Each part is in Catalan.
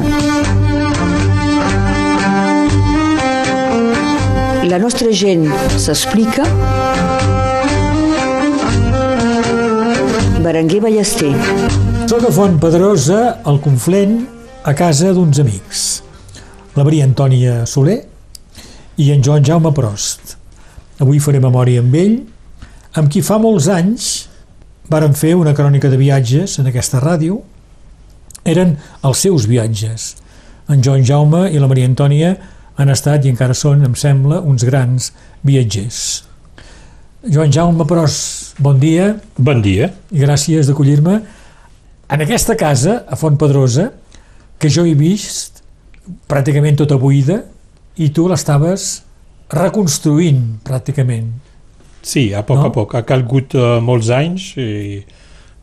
Memòria. La nostra gent s'explica. Berenguer Ballester. Soc a Font Pedrosa, al Conflent, a casa d'uns amics. La Maria Antònia Soler i en Joan Jaume Prost. Avui faré memòria amb ell, amb qui fa molts anys varen fer una crònica de viatges en aquesta ràdio. Eren els seus viatges. En Joan Jaume i la Maria Antònia han estat i encara són, em sembla, uns grans viatgers. Joan Jaume Pros, bon dia. Bon dia. I gràcies d'acollir-me en aquesta casa, a Font Pedrosa, que jo he vist pràcticament tota buida i tu l'estaves reconstruint pràcticament. Sí, a poc no? a poc. Ha calgut uh, molts anys i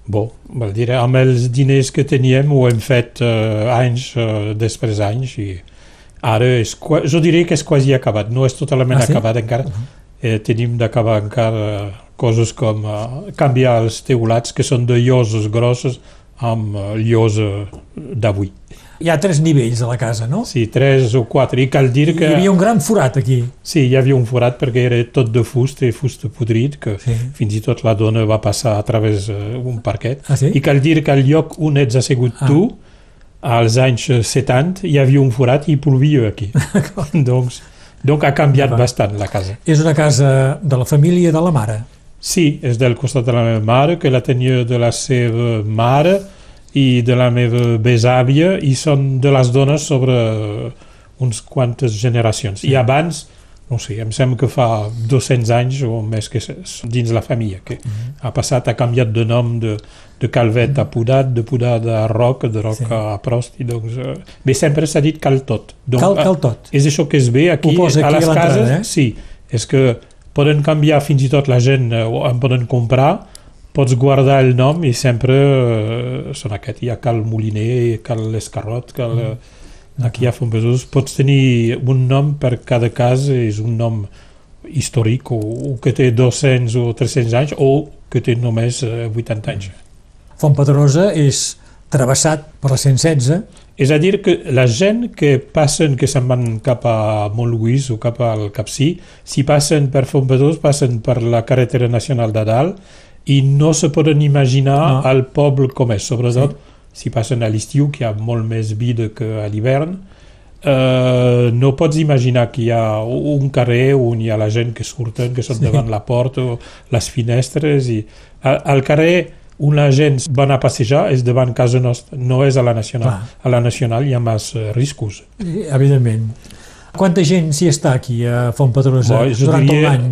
Bon, vol dir, amb els diners que teníem ho hem fet uh, anys uh, després anys i Ara, és, jo diria que és quasi acabat, no és totalment ah, sí? acabat encara. Uh -huh. eh, tenim d'acabar encara coses com uh, canviar els teulats que són de lloses grosses amb uh, llosa d'avui. Hi ha tres nivells a la casa, no? Sí, tres o quatre, i cal dir que... Hi havia un gran forat aquí. Sí, hi havia un forat perquè era tot de fusta i fusta podrit, que sí. fins i tot la dona va passar a través d'un uh, parquet. Ah, sí? I cal dir que al lloc on ets assegut ah. tu, als anys 70 hi havia un forat i plovia aquí. doncs, donc ha canviat Va. bastant la casa. És una casa de la família de la mare? Sí, és del costat de la meva mare, que la tenia de la seva mare i de la meva besàvia i són de les dones sobre uns quantes generacions. I abans no sé, em sembla que fa 200 anys o més que dins la família, que mm -hmm. ha passat, ha canviat de nom de, de Calvet mm -hmm. a Pudat, de Pudat a Roc, de Roc sí. a Prost, i doncs, uh, bé, sempre s'ha dit cal tot. Donc, cal, cal tot. És això que es ve aquí, aquí a les a cases, eh? sí, és que poden canviar fins i tot la gent, uh, en poden comprar, pots guardar el nom i sempre uh, són aquest, hi ha cal Moliner, cal l'Escarrot, cal... Mm -hmm Aquí a Fontbesòs pots tenir un nom per cada cas, és un nom històric o, o que té 200 o 300 anys o que té només 80 eh, anys. Fontpedrosa és travessat per la 116. És a dir, que la gent que passen, que se'n van cap a Montluís o cap al Capcí, si passen per Fontpedrosa, passen per la carretera nacional de dalt i no se poden imaginar no. el poble com és, sobretot sí si passen a l'estiu, que hi ha molt més vida que a l'hivern, eh, no pots imaginar que hi ha un carrer on hi ha la gent que surten, que són sí. davant la porta o les finestres, i al carrer on la gent va anar a passejar és davant casa nostra, no és a la Nacional. Ah. A la Nacional hi ha més uh, riscos. Evidentment. Quanta gent s'hi està aquí a Font Pedrosa Bo, durant tot l'any?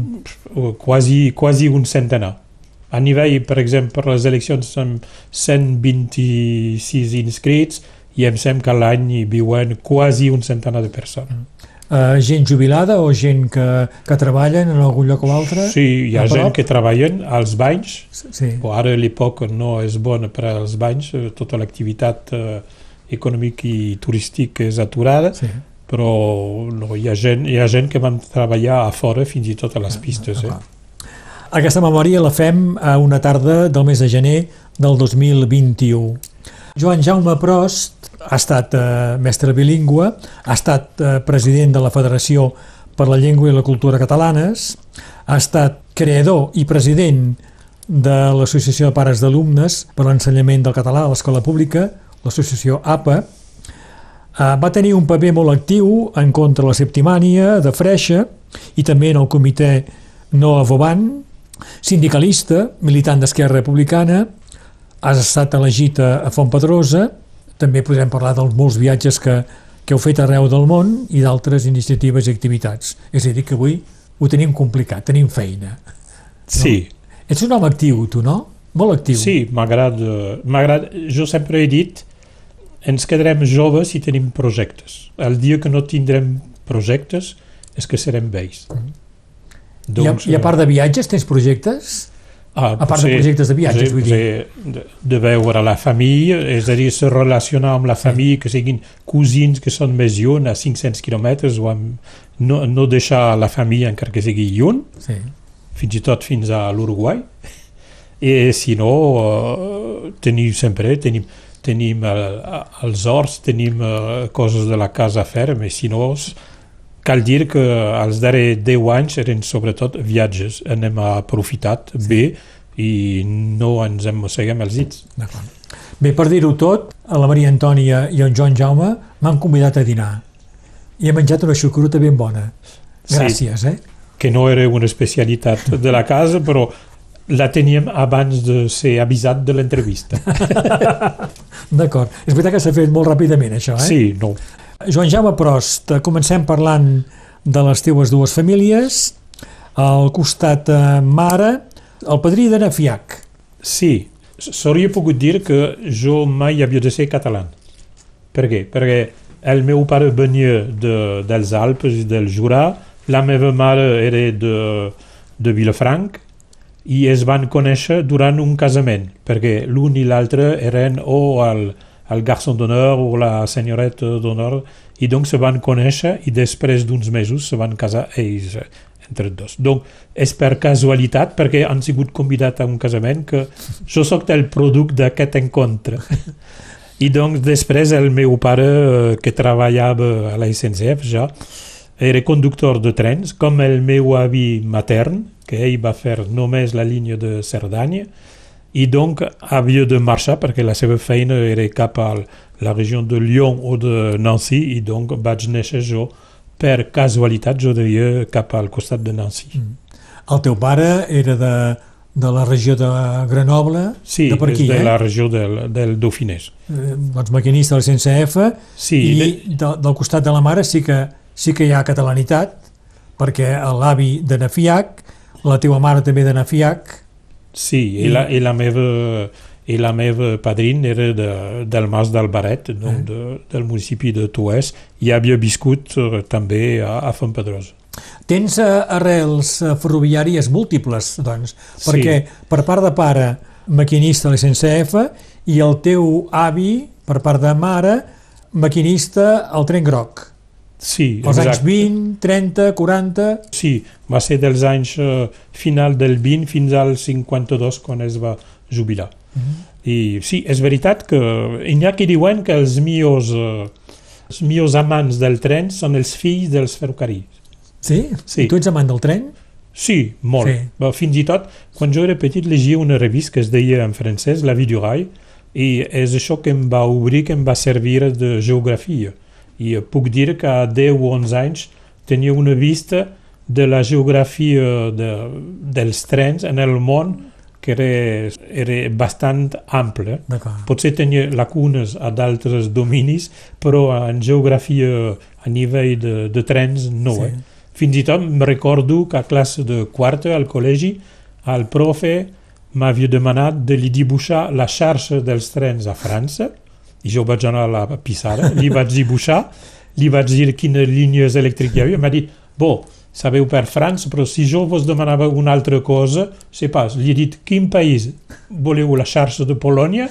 Quasi, quasi un centenar. A nivell, per exemple, per les eleccions som 126 inscrits i em sembla que l'any hi viuen quasi un centenar de persones. Uh, gent jubilada o gent que, que treballen en algun lloc o altre? Sí, hi ha gent que treballen als banys, sí. o ara l'època no és bona per als banys, eh, tota l'activitat uh, econòmica i turística és aturada, sí. però no, hi, ha gent, hi ha gent que van treballar a fora fins i tot a les ah, pistes. Eh? Aquesta memòria la fem a una tarda del mes de gener del 2021. Joan Jaume Prost ha estat eh, mestre bilingüe, ha estat eh, president de la Federació per la Llengua i la Cultura Catalanes, ha estat creador i president de l'Associació de Pares d'Alumnes per l'Ensenyament del Català a l'Escola Pública, l'associació APA, eh, va tenir un paper molt actiu en contra la septimània de Freixa i també en el comitè no Voban, Sindicalista, militant d'Esquerra Republicana, has estat elegit a, a Pedrosa, també podrem parlar dels molts viatges que, que heu fet arreu del món i d'altres iniciatives i activitats. És a dir, que avui ho tenim complicat, tenim feina. Sí. No? Ets un home actiu, tu, no? Molt actiu. Sí, m'agrada. Jo sempre he dit ens quedarem joves si tenim projectes. El dia que no tindrem projectes és que serem vells. Mm. Doncs, I, a, I a part de viatges, tens projectes? Ah, a part de projectes de viatges, sí, vull dir. De, de veure la família, és a dir, se relacionar amb la família, sí. que siguin cosins que són més lluny, a 500 quilòmetres, o amb, no, no deixar la família encara que sigui lluny, sí. fins i tot fins a l'Uruguai. I si no, uh, tenir sempre, tenim, tenim eh, els horts, tenim eh, coses de la casa a fer, però si no, cal dir que els darrers 10 anys eren sobretot viatges. Anem aprofitat bé i no ens en mosseguem els dits. D'acord. Bé, per dir-ho tot, a la Maria Antònia i en Joan Jaume m'han convidat a dinar i he menjat una xucruta ben bona. Sí. Gràcies, eh? que no era una especialitat de la casa, però la teníem abans de ser avisat de l'entrevista. D'acord. És veritat que s'ha fet molt ràpidament, això, eh? Sí, no. Joan Jaume Prost, eh, comencem parlant de les teues dues famílies. Al costat eh, mare, el padrí de Nafiac. Sí, s'hauria pogut dir que jo mai havia de ser català. Per què? Perquè el meu pare venia de, dels Alpes i del Jurà, la meva mare era de, de Vilafranc i es van conèixer durant un casament, perquè l'un i l'altre eren o el, el garçon d'honneur o la senyoreta d'honneur, i doncs se van conèixer i després d'uns mesos se van casar ells entre dos. Donc, és per casualitat, perquè han sigut convidat a un casament, que jo sóc el producte d'aquest encontre. I doncs després el meu pare, eh, que treballava a la SNCF ja, era conductor de trens, com el meu avi matern, que ell va fer només la línia de Cerdanya, i donc havia de marxar perquè la seva feina era cap a la regió de Lyon o de Nancy, i donc vaig néixer jo per casualitat, jo diria, cap al costat de Nancy. El teu pare era de, de la regió de Grenoble, Sí, de per aquí, de eh? la regió del, del Dauphinès. Eh, doncs maquinista del CNCF, Sí, i de, de, del costat de la mare sí que, sí que hi ha catalanitat, perquè l'avi de Nafiac, la teva mare també de Nafiac, sí i, la, i, la meva, i la meva padrina era de, del Mas d'Albaret, donc de, del municipi de Toès, i havia viscut eh, també a, a Fontpedrosa. Tens eh, arrels eh, ferroviàries múltiples, doncs, Sí. perquè per part de pare, maquinista a l'SNCF, i el teu avi, per part de mare, maquinista al tren groc. Sí, anys exacte. 20, 30, 40... Sí, va ser dels anys eh, final del 20 fins al 52 quan es va jubilar. I sí, és veritat que n'hi ha qui diuen que els millors, eh, els millors amants del tren són els fills dels ferrocarrils. Sí? Sí. I tu ets amant del tren? Sí, molt. Sí. Sí. Fins i tot, quan jo era petit, llegia una revista que es deia en francès La vie du rail, i és això que em va obrir, que em va servir de geografia. I eh, puc dir que a 10 o 11 anys tenia una vista de la geografia de, dels trens en el món que era, era bastant ample. Potser tenia lacunes a d'altres dominis, però en geografia a nivell de, de trens no. Sí. Eh? Fins i tot em recordo que a classe de quarta al col·legi el profe m'havia demanat de li dibuixar la xarxa dels trens a França i jo vaig anar a la pissarra, li vaig dibuixar, li vaig dir quines línies elèctriques hi havia, m'ha dit, bo, sabeu per França, però si jo vos demanava una altra cosa, sé pas, li he dit, quin país voleu la xarxa de Polònia?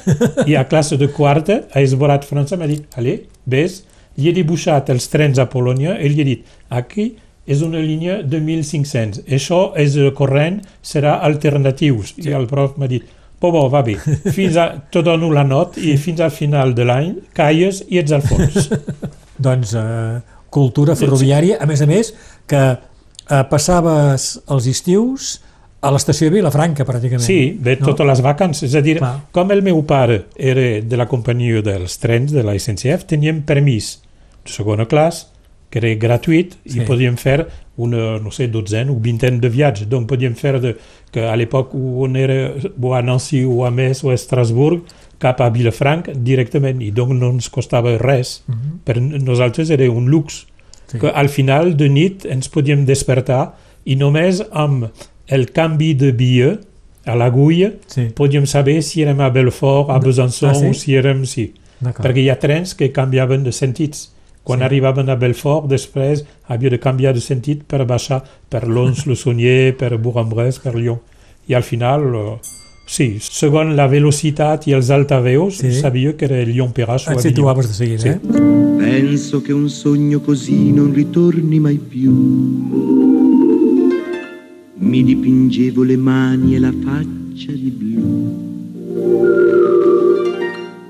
I a classe de quarta, a esborat França, m'ha dit, allez, ves, li he dibuixat els trens a Polònia i li he dit, aquí és una línia de 1.500, això és el corrent, serà alternatius. I el prof m'ha dit, bo, bo, va bé, fins a, te dono la not i fins al final de l'any calles i ets al fons. Doncs eh, cultura ferroviària, a més a més, que eh, passaves els estius a l'estació de Vilafranca, pràcticament. Sí, ve no? totes les vacances. És a dir, Clar. com el meu pare era de la companyia dels trens de la SNCF, teníem permís de segona classe, que era gratuït, Sí. i podíem fer una, no sé, dotzena o vintena de viatges. Donc podíem fer de, que a l'època on o a Nancy o a Metz o a Estrasburg, cap a Vilafranca directament, i donc no ens costava res. Mhm. Per nosaltres era un luxe Sí. que al final de nit ens podíem despertar i només amb el canvi de bitllet a l'agulla Sí, podíem saber si érem a Belfort, a Besançon Ah, sí? o si érem... Sí, perquè hi ha trens que canviaven de sentits. Quan Sí. arribaven a Belfort, després havia de canviar de sentit per baixar per Lons-le-Saunier, per Bourg-en-Bresse, per Lyon. I al final, eh, sí, segons la velocitat i els altaveus, Sí. sabia que era Lyon-Perrache o Et Avignon. situaves de seguida, Sì. eh? Penso che un sogno così non ritorni mai più. Mi dipingevo le mani e la faccia di blu.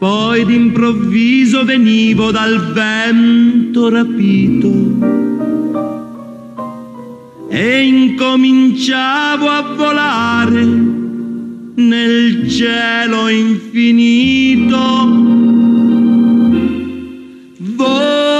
Poi d'improvviso venivo dal vento rapito e incominciavo a volare nel cielo infinito. Volare.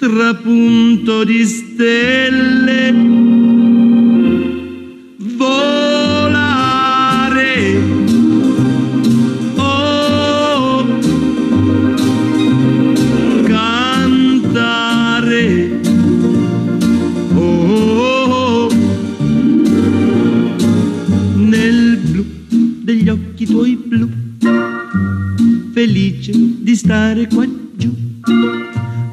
trapunto di stelle. Volare. Oh, cantare. Oh, nel blu degli occhi tuoi blu, felice di stare qua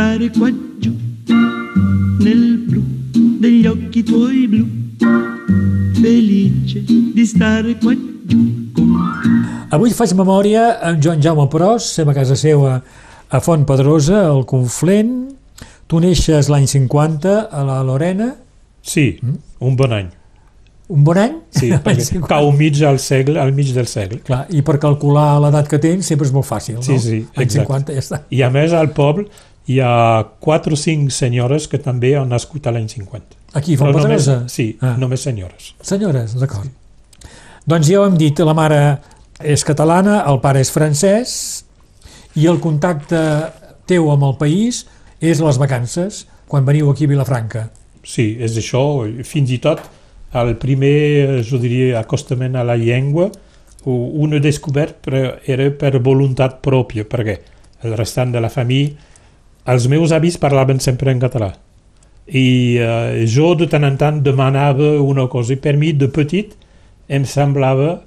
Di stare qua giù. Nel blu degli occhi tuoi blu, felice di stare qua giù. Avui faig memòria amb Joan Jaume Pros, sem a casa seva a Font Pedrosa, al Conflent. Tu neixes l'any 50 a la Lorena. Sí, un bon any. Un bon any? Sí, perquè 50. cau mig al segle, al mig del segle. Clar, i per calcular l'edat que tens sempre és molt fàcil, no? Sí, sí, exacte. 50 ja està. I a més al poble hi ha 4 o 5 senyores que també han nascut a l'any 50. Aquí, Font Pedrosa? sí, Ah. només senyores. Senyores, d'acord. Doncs ja ho hem dit, la mare és catalana, el pare és francès i el contacte teu amb el país és les vacances, quan veniu aquí a Vilafranca. Sí, és això, fins i tot el primer, jo diria, acostament a la llengua, ho- un ho descobert però era per voluntat pròpia, perquè el restant de la família, els meus avis parlaven sempre en català. I eh, jo de tant en tant demanava una cosa, i per mi de petit em semblava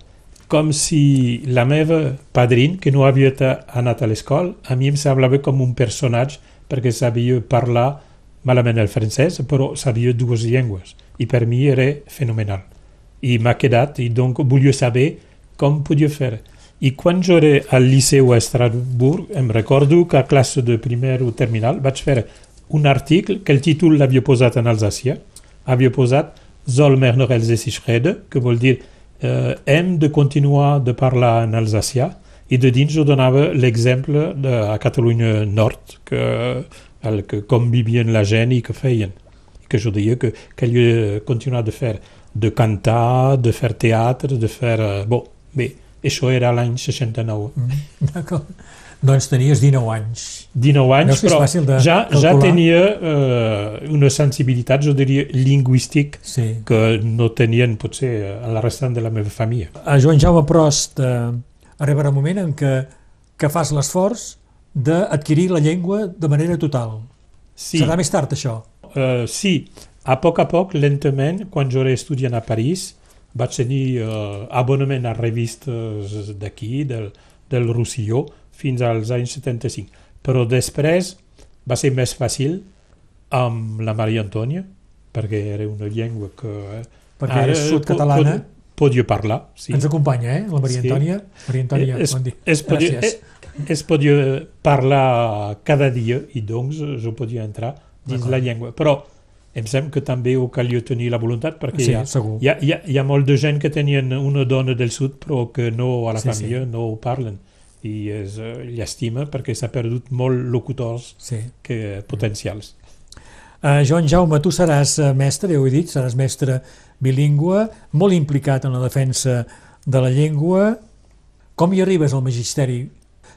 com si la meva padrin, que no havia anat a l'escola, a mi em semblava com un personatge perquè sabia parlar malament el francès, però sabia dues llengües. I per mi era fenomenal. I m'ha quedat, i donc volia saber com podia fer. I quan jo era al liceu a Estrasburg, em recordo que a classe de primer o terminal vaig fer un article que el títol l'havia posat en alsacià, havia posat Soll mer noch Elsässisch reden, que vol dir eh, hem de continuar de parlar en alsacià, i de dins jo donava l'exemple de a Catalunya Nord, que, el, que com vivien la gent i que feien. I que jo deia que calia continuar de fer, de cantar, de fer teatre, de fer... eh, Bon, bé, això era l'any 69. Mm, D'acord. Doncs tenies 19 anys. 19 anys, però de ja, ja tenia eh, una sensibilitat, jo diria, lingüístic Sí. que no tenien potser a la restant de la meva família. A Joan Jaume Prost eh, arribarà un moment en què, que fas l'esforç d'adquirir la llengua de manera total. Sí, Serà més tard, això. eh, sí, a poc a poc, lentament, quan jo era estudiant a París, vaig tenir eh, abonament a revistes d'aquí, del, del Roussillon, fins als anys 75. Però després va ser més fàcil amb la Maria Antònia, perquè era una llengua que... eh, Perquè ara és po- sud-catalana. pod- Podia parlar, sí. Ens acompanya, eh, la Maria Sí. Antònia. Maria Antònia, es, bon dia. es, podia, Gràcies. es, es podia parlar cada dia i doncs jo podia entrar dins la llengua. Però em sembla que també ho calia tenir la voluntat perquè Sí, hi, ha, segur. hi, ha, hi, ha, hi ha molt de gent que tenien una dona del sud però que no a la Sí, família no ho parlen i és uh, llàstima perquè s'ha perdut molt locutors Sí. que, potencials. Uh, Joan Jaume, tu seràs eh, mestre, ja ho he dit, seràs mestre bilingüe, molt implicat en la defensa de la llengua. Com hi arribes al magisteri?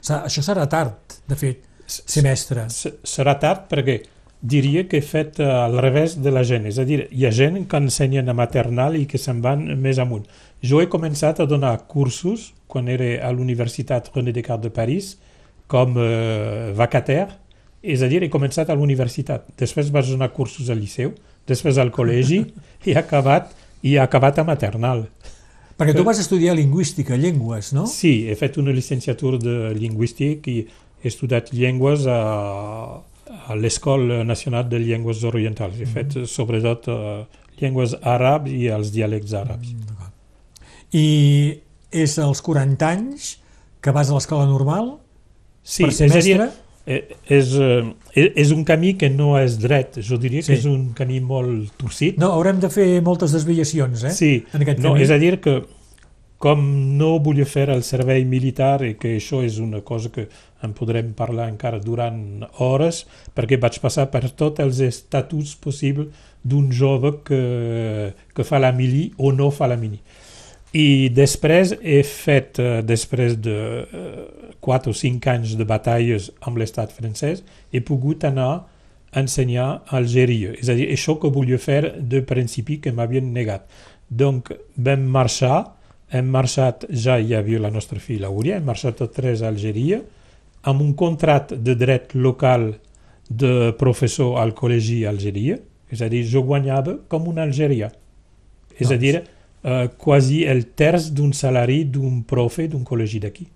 Això serà tard, de fet, ser mestre. Serà tard perquè diria que he fet eh, al revés de la gent. És a dir, hi ha gent que ensenyen a maternal i que se'n van més amunt. Jo he començat a donar cursos quan era a l'Universitat René Descartes de París com eh, vacataire, és a dir, he començat a l'universitat. Després vaig donar cursos al liceu, després al col·legi i he acabat, i he acabat a maternal. Perquè tu vas estudiar lingüística, llengües, no? Sí, he fet una llicenciatura de lingüístic i he estudiat llengües a, a l'Escola Nacional de Llengües Orientals. He fet sobretot uh, llengües àrabs i els dialectes àrabs. I és als 40 anys que vas a l'escola normal Sí, per ser és a dir, mestre? eh, és, eh, és un camí que no és dret, jo diria Sí. que és un camí molt torcit. No, haurem de fer moltes desviacions, eh? Sí, en aquest no, camí. és a dir que com no volia fer el servei militar i que això és una cosa que en podrem parlar encara durant hores perquè vaig passar per tots els estatuts possibles d'un jove que, que fa la mili o no fa la mili. I després he fet, eh, després de eh, 4 o 5 anys de batalles amb l'estat francès, he pogut anar a ensenyar a Algèria. És a dir, això que volia fer de principi que m'havien negat. Donc vam marxar, hem marxat, ja hi havia la nostra filla Auria, hem marxat tots tres a Algèria, amb un contrat de dret local de professor al col·legi a Algèria, és a dir, jo guanyava com un algerià. És a Doncs. dir, eh, quasi el terç d'un salari d'un profe d'un col·legi d'aquí.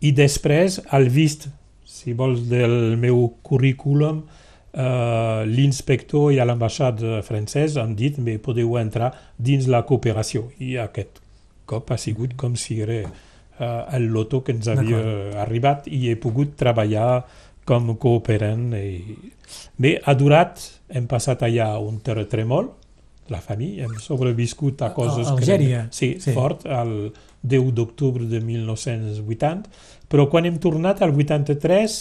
I després, al vist, si vols, del meu currículum, eh, l'inspector i a l'ambaixada francès han dit que podeu entrar dins la cooperació. I aquest cop ha sigut com si era eh, el loto que ens havia arribat i he pogut treballar com cooperant. I... Bé, ha durat, hem passat allà un terratrèmol, la família, hem sobreviscut a coses... A Algèria? Que, sí, Sí. sí, fort, el 10 d'octubre de 1980, però quan hem tornat al 83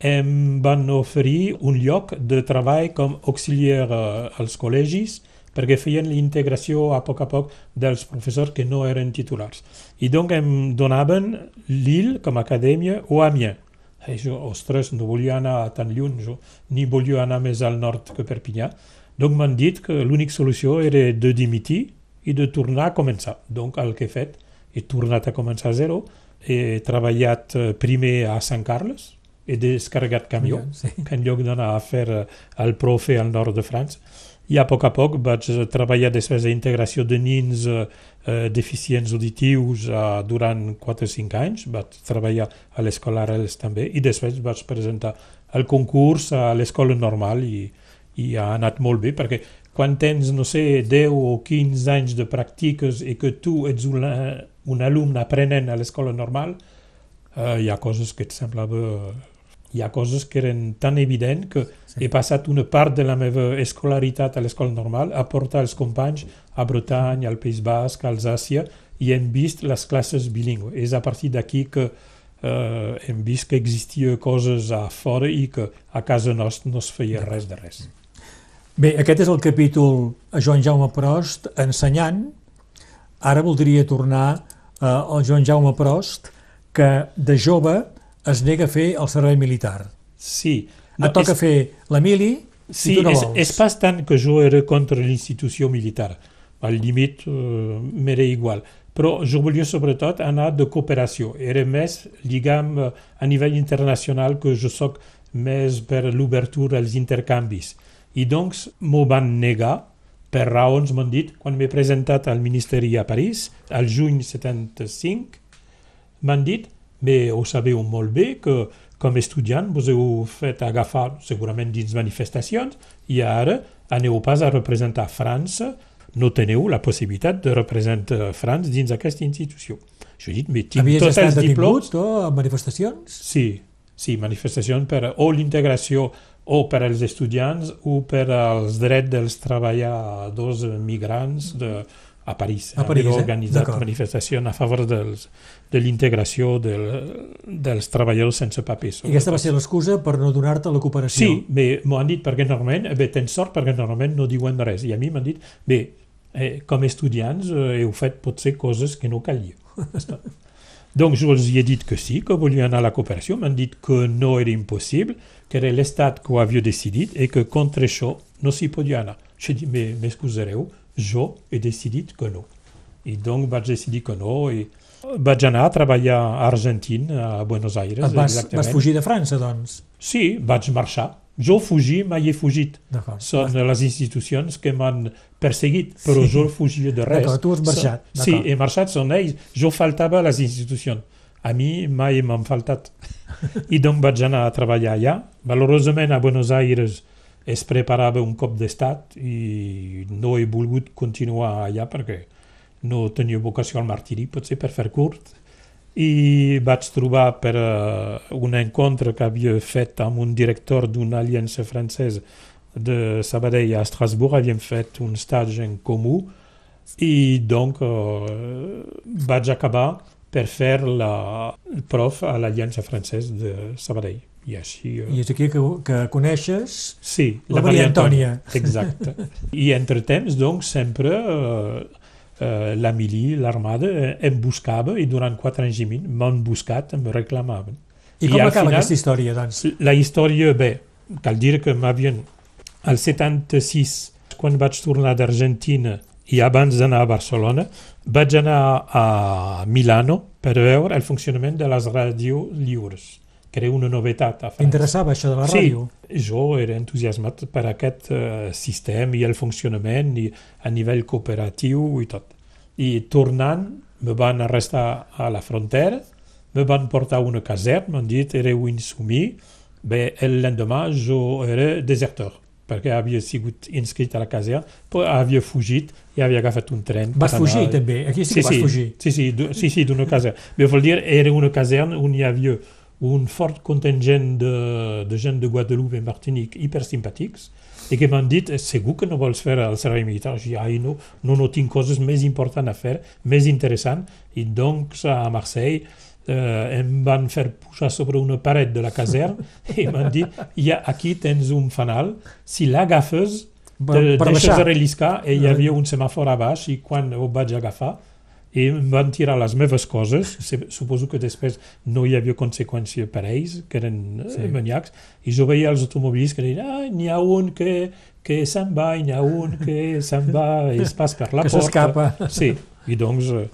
em van oferir un lloc de treball com auxiliar eh, als col·legis perquè feien l'integració a poc a poc dels professors que no eren titulars. I doncs em donaven Lille com a acadèmia o Amiens. I jo, ostres, no volia anar tan lluny, jo ni volia anar més al nord que Perpinyà. Donc m'han dit que l'única solució era de dimitir i de tornar a començar. Donc el que he fet, he tornat a començar a zero, he treballat eh, primer a Sant Carles, he descarregat camió, Sí. que en lloc d'anar a fer eh, el profe al nord de França, i a poc a poc vaig eh, treballar després a integració de nins eh, eh, deficients auditius eh, durant 4 o 5 anys, vaig treballar a l'escola Arels també, i després vaig presentar el concurs a l'escola normal i, i ha anat molt bé, perquè quan tens, no sé, 10 o 15 anys de pràctiques i que tu ets un, un alumne aprenent a l'escola normal, eh, hi ha coses que et semblava... Hi ha coses que eren tan evident que Sí. he passat una part de la meva escolaritat a l'escola normal a portar els companys a Bretanya, al País Basc, a Alsàcia, i hem vist les classes bilingües. És a partir d'aquí que eh, hem vist que existia coses a fora i que a casa nostra no es feia res de res. Bé, aquest és el capítol a Joan Jaume Prost ensenyant. Ara voldria tornar eh, al Joan Jaume Prost, que de jove es nega a fer el servei militar. Sí. No, Et toca és, fer la mili sí, i tu no és, vols. és pas tant que jo era contra l'institució militar. Al límit uh, m'era igual. Però jo volia sobretot anar de cooperació. Era més, diguem, eh, a nivell internacional que jo sóc més per l'obertura als intercanvis. I doncs m'ho van negar per raons, m'han dit, quan m'he presentat al Ministeri a París, al juny 75, m'han dit, bé, ho sabeu molt bé, que com a estudiant vos heu fet agafar segurament dins manifestacions i ara aneu pas a representar França, no teniu la possibilitat de representar França dins aquesta institució. Jo he dit, bé, tinc Havies tots els detingut diplomes... o a manifestacions? Sí, sí, manifestacions per o l'integració o per als estudiants o per als drets dels treballadors migrants de, a París. A París, Haver eh? organitzat manifestacions a favor dels, de l'integració del, dels treballadors sense papers. I aquesta va ser l'excusa per no donar-te la cooperació. Sí, bé, m'ho han dit perquè normalment, bé, tens sort perquè normalment no diuen res. I a mi m'han dit, bé, eh, com a estudiants eh, heu fet potser coses que no calia. doncs jo els hi he dit que sí, que volia anar a la cooperació, m'han dit que no era impossible, que era l'Estat que ho havia decidit i que contra això no s'hi podia anar. Jo he dit, m'excusareu, jo he decidit que no. I doncs vaig decidir que no i vaig anar a treballar a Argentina, a Buenos Aires. Et vas, exactament. vas fugir de França, doncs? Sí, vaig marxar. Jo fugir, mai he fugit. Són les institucions que m'han perseguit, però Sí. jo fugia de res. D'acord, tu has marxat, Sí, he marxat, són ells. Jo faltava a les institucions. A mi mai m'han faltat. I doncs vaig anar a treballar allà. Valorosament a Buenos Aires es preparava un cop d'estat i no he volgut continuar allà perquè no tenia vocació al martiri, potser per fer curt. I vaig trobar per uh, un encontre que havia fet amb un director d'una aliança francesa de Sabadell a Estrasburg, havíem fet un stage en comú i donc uh, vaig acabar per fer la, prof a l'aliança francesa de Sabadell. I així... Uh, I és aquí que, que coneixes Sí, La Maria Antònia. Exacte. I entre temps, doncs, sempre eh, eh, la mili, l'armada, eh, em buscava i durant quatre anys i mig m'han buscat, em reclamaven. I com al acaba final- aquesta història, doncs? La història, bé, cal dir que m'havien... Al 76, quan vaig tornar d'Argentina i abans d'anar a Barcelona, vaig anar a Milano per veure el funcionament de les ràdios lliures, era una novetat. T'interessava això de la ràdio? Sí, jo era entusiasmat per aquest uh, sistema i el funcionament i a nivell cooperatiu i tot. I tornant, me van arrestar a la frontera, me van portar a una caserna, m'han dit éreu insumí, bé, el l'endemà jo era desertor, perquè havia sigut inscrit a la caserna, però havia fugit i havia agafat un tren. Vas fugir, anar- també? Aquí sí que vas sí, fugir. Sí, sí, sí, sí d'una caserna. Bé, vol dir, era una caserna on hi havia un fort contingent de, de gent de Guadeloupe i Martinique hipersimpàtics i que m'han dit, "Eh, segur que no vols fer el servei militar? Jo dic, ai, no, no, no tinc coses més importants a fer, més interessants. I doncs a Marseille eh, em van fer pujar sobre una paret de la caserna i m'han dit, ja, aquí tens un fanal, si l'agafes, per deixes relliscar i hi havia un semàfor a baix i quan ho vaig agafar i em van tirar les meves coses, se- suposo que després no hi havia conseqüència per ells, que eren Sí. sí. maniacs, i jo veia els automobilistes que deien ah, n'hi ha un que, que se'n va, n'hi ha un que se'n va, i es passa per la Que porta. s'escapa. Sí, i doncs... eh,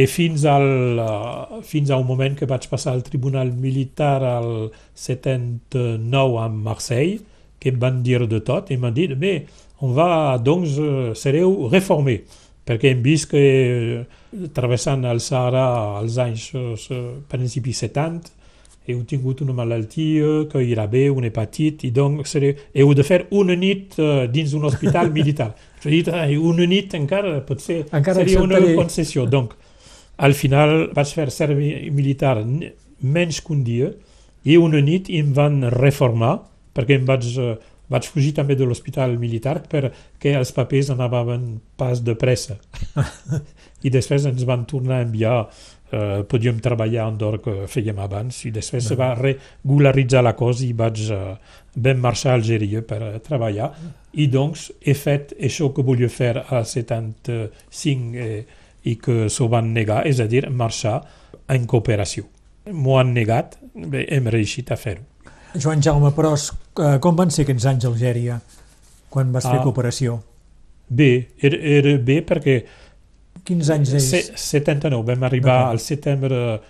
I fins al, eh, fins al moment que vaig passar al Tribunal Militar al 79 a Marseille, que em van dir de tot i m'han dit, bé, on va, doncs, eh, sereu reformé, perquè hem vist que eh, travessant el Sahara als anys eh, principi 70 heu tingut una malaltia que irà bé, un hepatit, i doncs sereu, heu de fer una nit eh, dins un hospital militar. Dit, "Ai, una nit encara potser Encara seria una acceptaré." concessió. Donc, al final vaig fer servei militar menys que un dia i una nit em van reformar perquè em vaig, vaig fugir també de l'hospital militar perquè els papers anaven pas de pressa. I després ens van tornar a enviar eh, podíem treballar en d'or que fèiem abans i després se va regularitzar la cosa i vaig eh, vam marxar a Algèria per eh, treballar i doncs he fet això que volia fer a 75 eh, i que s'ho van negar, és a dir, marxar en cooperació. M'ho han negat, bé, hem reeixit a fer-ho. Joan Jaume Pros, eh, com van ser aquests anys a Algèria, quan vas fer Ah. cooperació? Bé, era, era bé perquè Quins anys és? se, 79 vam arribar al setembre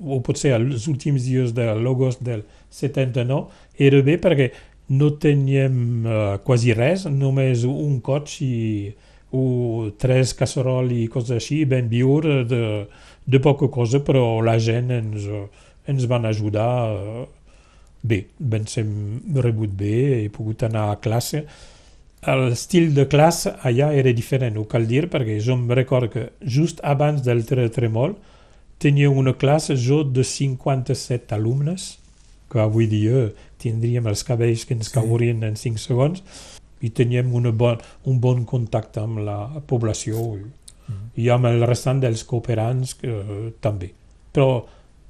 o potser als últims dies de l'agost del 79 era bé perquè no teníem uh, quasi res, només un cotxe i o tres casserol i coses així, vam viure de, de poca cosa, però la gent ens, ens van ajudar eh, bé, vam ser rebut bé, he pogut anar a classe. L'estil de classe allà era diferent, ho cal dir, perquè jo em recordo que just abans del terratrèmol tenia una classe jo de 57 alumnes, que avui dia tindríem els cabells que ens Sí. caurien en 5 segons, i teníem una bon, un bon contacte amb la població i, i amb el restant dels cooperants eh, també. Però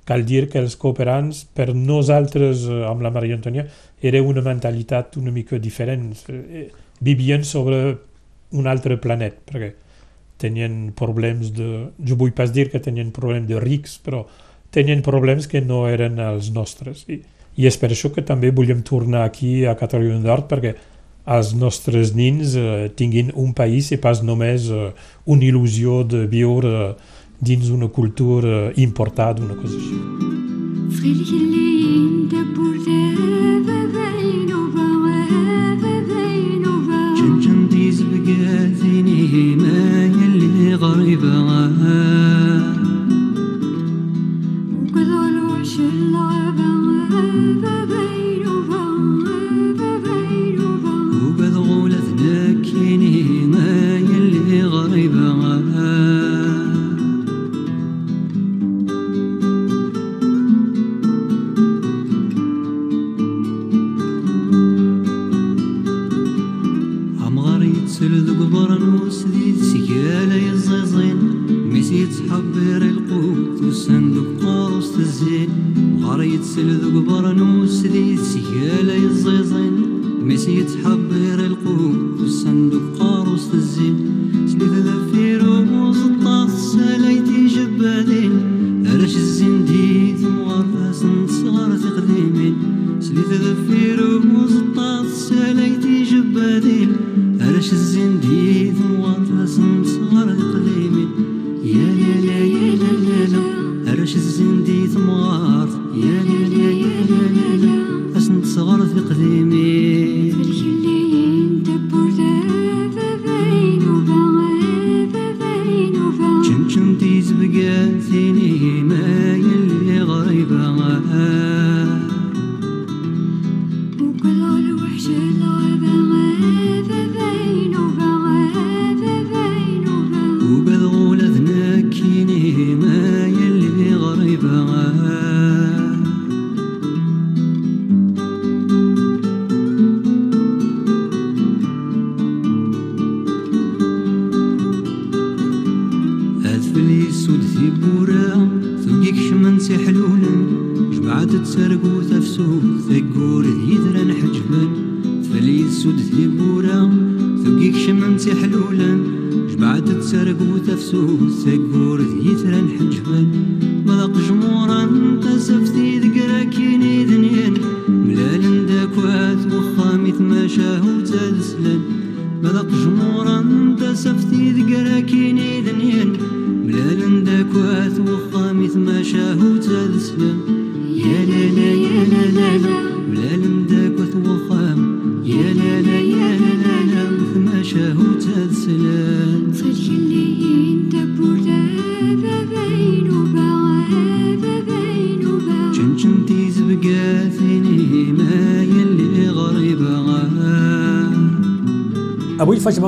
cal dir que els cooperants, per nosaltres, eh, amb la Maria Antònia, era una mentalitat una mica diferent. Eh, vivien sobre un altre planet, perquè tenien problemes de... Jo vull pas dir que tenien problemes de rics, però tenien problemes que no eren els nostres. I, i és per això que també volíem tornar aquí a Catalunya Nord, perquè els nostres nins eh, tinguin un país i pas només eh, una il·lusió de viure dins una cultura importada, una cosa així. Frilgeliğinde burada ve تحضر القوت وصندوق قوس الزين وغار يتسل ذو برنوس ذي سيالة يزيزين. ميسي تحضر القوت وصندوق قوس الزين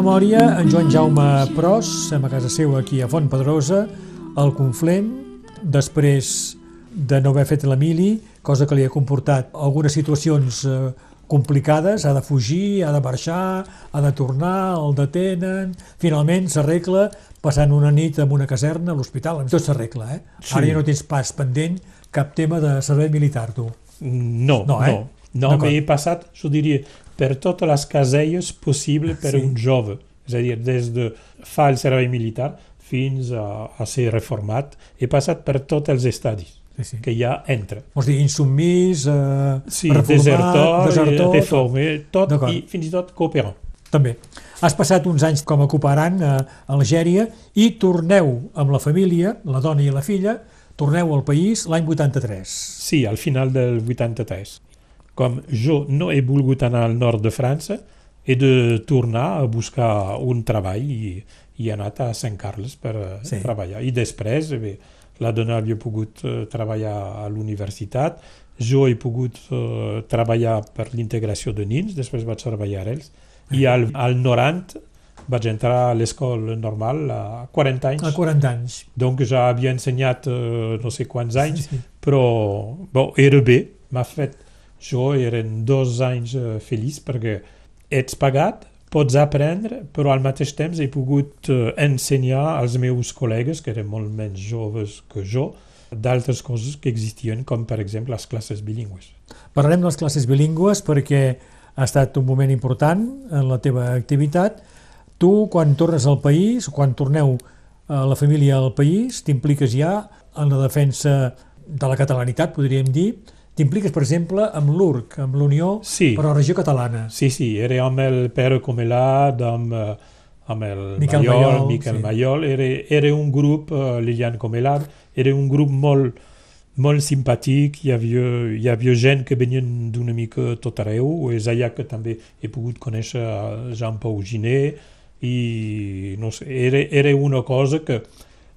memòria en Joan Jaume Pros, a casa seva aquí a Font Pedrosa, al Conflent, després de no haver fet l'Emili, cosa que li ha comportat algunes situacions eh, complicades, ha de fugir, ha de marxar, ha de tornar, el detenen, finalment s'arregla passant una nit en una caserna a l'hospital, tot s'arregla, eh? Sí. Ara ja no tens pas pendent cap tema de servei militar, tu. No, No, no. eh? No, no D'acord. m'he passat, jo diria, per totes les caselles possibles per Sí. un jove. És a dir, des de fa el servei militar fins a, a ser reformat, he passat per tots els estadis. Sí, sí. que hi ha entre. Vols dir insubmís, eh, Sí, reformat, desertor, desertor, reformer, tot D'acord. i fins i tot cooperant. també. Has passat uns anys com a cooperant a Algèria i torneu amb la família, la dona i la filla, torneu al país l'any 83. Sí, al final del 83. Com jo no he volgut anar al nord de França, he de tornar a buscar un treball i, i he anat a Sant Carles per eh, Sí. treballar. I després, bé, la dona havia pogut eh, treballar a l'universitat, jo he pogut eh, treballar per l'integració de nins, després vaig treballar ells, i al, al 90 vaig entrar a l'escola normal a 40 anys. A 40 anys. Donc ja havia ensenyat eh, no sé quants anys, Sí. però bon, era bé, m'ha fet... Jo eren dos anys eh, feliç perquè ets pagat, pots aprendre, però al mateix temps he pogut eh, ensenyar als meus col·legues, que eren molt menys joves que jo, d'altres coses que existien, com per exemple les classes bilingües. Parlarem de les classes bilingües perquè ha estat un moment important en la teva activitat. Tu, quan tornes al país, quan torneu a la família al país, t'impliques ja en la defensa de la catalanitat, podríem dir. T'impliques, per exemple, amb l'URC, amb l'Unió Sí. per a la regió catalana. Sí, sí, era amb el Pere Comelad, amb, eh, amb el Miquel Mayol, Mayol, Miquel sí. Mayol, era, era un grup, uh, Lilian Comelad, era un grup molt, molt simpàtic, hi havia, hi havia gent que venien d'una mica tot arreu, és allà que també he pogut conèixer a Jean-Paul Giné, i no sé, era, era una cosa que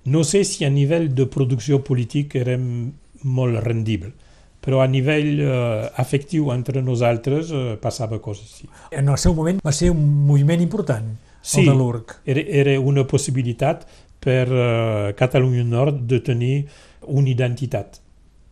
no sé si a nivell de producció política érem molt rendible, però a nivell eh, afectiu entre nosaltres eh, passava coses així. En el seu moment va ser un moviment important, Sí. el de l'URC. Era, era una possibilitat per uh, Catalunya Nord de tenir una identitat.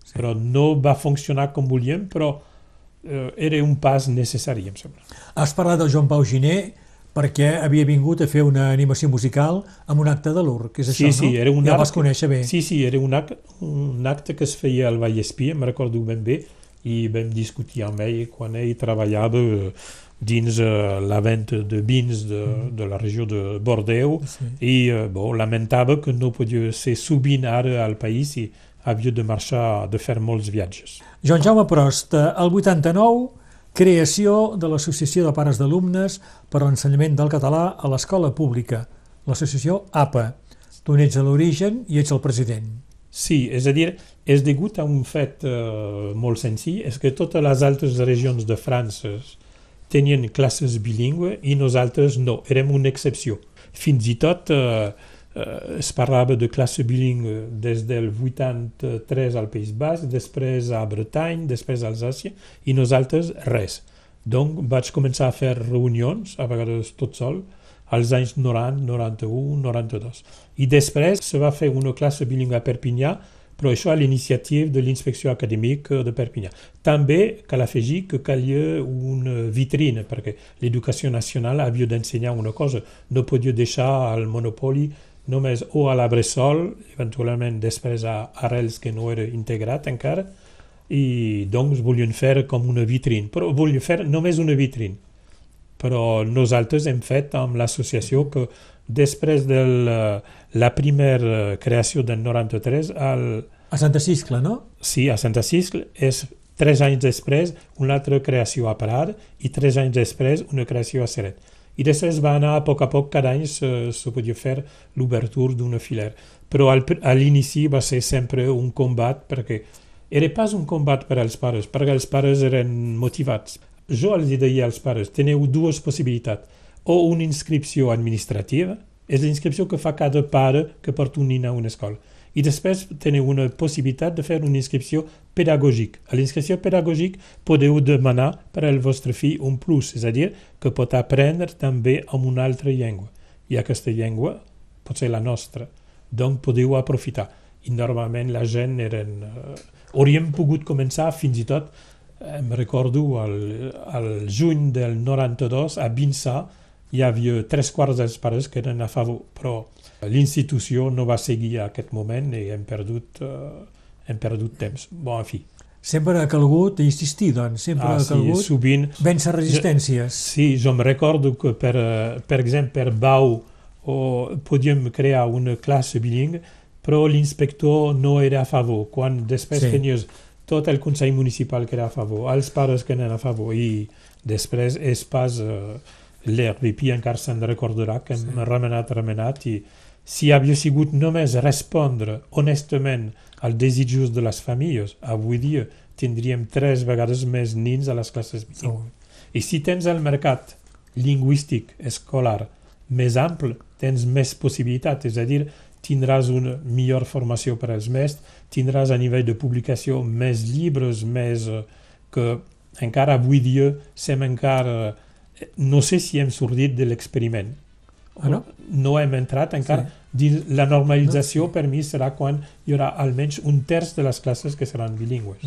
Sí. Però no va funcionar com volíem, però uh, era un pas necessari, em sembla. Has parlat del Joan Pau Giné perquè havia vingut a fer una animació musical amb un acte de l'URC, és Sí, això, sí, no? era un ja vas conèixer bé. Sí, sí, era un acte, un acte que es feia al Vallespí, em recordo ben bé, i vam discutir amb ell quan ell treballava dins eh, la venda de vins de, de la regió de Bordeaux Sí. i eh, bon, lamentava que no podia ser sovint ara al país i havia de marxar, de fer molts viatges. Joan Jaume Prost, eh, el 89, creació de l'Associació de Pares d'Alumnes per a l'ensenyament del català a l'escola pública, l'associació APA. Tu n'ets a l'origen i ets el president. Sí, és a dir, és degut a un fet eh, molt senzill, és que totes les altres regions de França tenien classes bilingües i nosaltres no, érem una excepció. Fins i tot eh, eh, es parlava de classe bilingüe des del 83 al País Basc, després a Bretanya, després a Alsàcia, i nosaltres res. Donc vaig començar a fer reunions, a vegades tot sol, als anys 90, 91, 92. I després se va fer una classe bilingüe a Perpinyà, però això a l'iniciativa de l'inspecció acadèmica de Perpinyà. També cal afegir que calia una vitrina, perquè l'educació nacional havia d'ensenyar una cosa. No podia deixar el monopoli només o a la Bressol, eventualment després a Arrels, que no era integrat encara, i doncs volien fer com una vitrina. Però volien fer només una vitrina. Però nosaltres hem fet amb l'associació que després de la, primera creació del 93, al, A Santa Ciscla, no? sí, a Santa Ciscle, és tres anys després una altra creació a Parada i tres anys després una creació a Seret. I després va anar a poc a poc, cada any se, podia fer l'obertura d'una filera. Però al, a l'inici va ser sempre un combat perquè era pas un combat per als pares, perquè els pares eren motivats. Jo els deia als pares, teniu dues possibilitats. O una inscripció administrativa, és l'inscripció que fa cada pare que porta un nin a una escola. I després teniu una possibilitat de fer una inscripció pedagògica. A l'inscripció pedagògica podeu demanar per al vostre fill un plus, és a dir, que pot aprendre també amb una altra llengua. I aquesta llengua pot ser la nostra. Donc podeu aprofitar. I normalment la gent eren... Eh, hauríem pogut començar fins i tot, eh, em recordo, al, al juny del 92 a Vinçà hi havia tres quarts dels pares que eren a favor, però l'institució no va seguir a aquest moment i hem perdut, eh, hem perdut temps. Bon, en fi. Sempre ha calgut insistir, doncs, sempre Ah, ha sí, calgut sovint vèncer resistències. Sí, jo me recordo que per, eh, per exemple per Bau o podíem crear una classe bilingue però l'inspector no era a favor. Quan després Sí. sí. tenies tot el Consell Municipal que era a favor, els pares que eren a favor i després és pas eh, l'RDP encara se'n recordarà que hem remenat, remenat i si havia sigut només respondre honestament als desitjos de les famílies, avui dia tindríem tres vegades més nins a les classes bilingües. I si tens el mercat lingüístic escolar més ample, tens més possibilitats, és a dir, tindràs una millor formació per als mestres, tindràs a nivell de publicació més llibres, més eh, que encara avui dia sem encara... eh, No sé si hem sortit de l'experiment. Ah, no? no hem entrat encara Sí. dins la normalització per mi serà quan hi haurà almenys un terç de les classes que seran bilingües.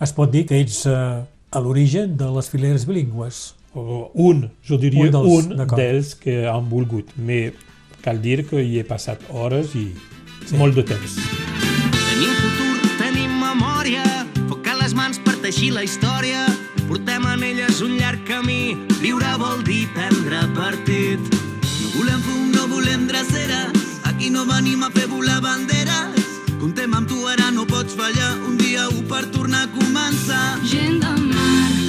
Es pot dir que ets eh, a l'origen de les fileres bilingües. O un, jo diria Un un dels, d'acord. dels que han volgut. Me cal dir que hi he passat hores i sí. molt de temps. Tenim futur, tenim memòria, foc a les mans per teixir la història. Portem en elles un llarg camí, viure vol dir prendre partit. Volem fum, no volem dreceres, aquí no venim a fer volar banderes. Contem amb tu, ara no pots fallar, un dia u per tornar a començar. Gent de mar,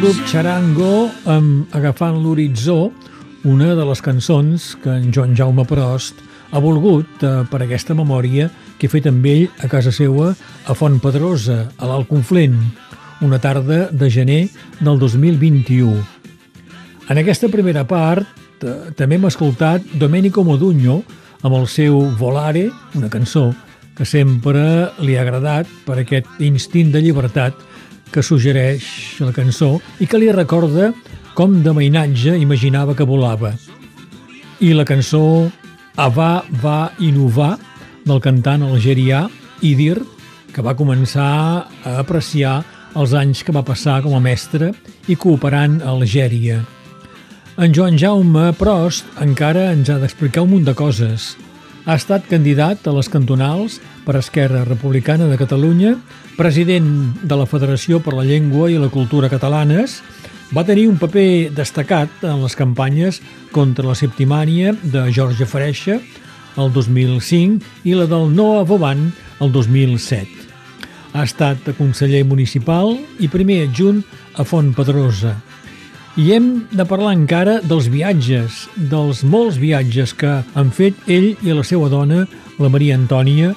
grup Charango, amb Agafant l'horitzó, una de les cançons que en Joan Jaume Prost ha volgut eh, per aquesta memòria que he fet amb ell a casa seua a Font Pedrosa, a l'Alt Conflent, una tarda de gener del 2021. En aquesta primera part eh, també hem escoltat Domenico Modugno amb el seu Volare, una cançó que sempre li ha agradat per aquest instint de llibertat que suggereix la cançó i que li recorda com de mainatge imaginava que volava. I la cançó Ava va innovar del cantant algerià Idir, que va començar a apreciar els anys que va passar com a mestre i cooperant a Algèria. En Joan Jaume Prost encara ens ha d'explicar un munt de coses. Ha estat candidat a les cantonals per Esquerra Republicana de Catalunya, president de la Federació per la Llengua i la Cultura Catalanes, va tenir un paper destacat en les campanyes contra la septimània de Jorge Freixa el 2005 i la del Noa Boban el 2007. Ha estat conseller municipal i primer adjunt a Font Pedrosa. I hem de parlar encara dels viatges, dels molts viatges que han fet ell i la seva dona, la Maria Antònia,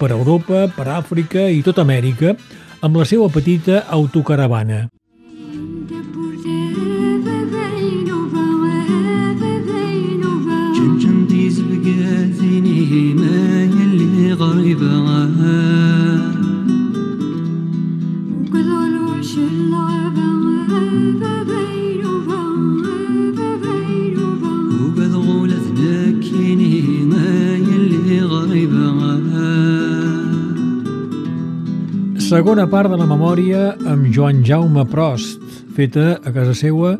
per Europa, per Àfrica i tota Amèrica, amb la seva petita autocaravana. ما Segona part de la memòria amb Joan Jaume Prost, feta a casa seua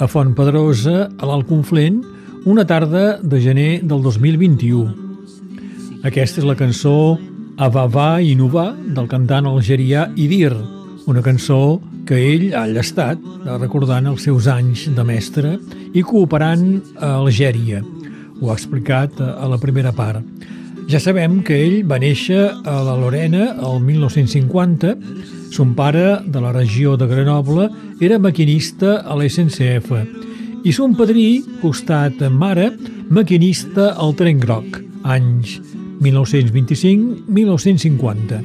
a Font Pedrosa, a l'Alt Conflent, una tarda de gener del 2021. Aquesta és la cançó Avava i Nova del cantant algerià Idir, una cançó que ell ha llestat recordant els seus anys de mestre i cooperant a Algèria. Ho ha explicat a la primera part. Ja sabem que ell va néixer a la Lorena el 1950. Son pare, de la regió de Grenoble, era maquinista a l'SNCF i son padrí, costat mare, maquinista al tren groc, anys 1925-1950.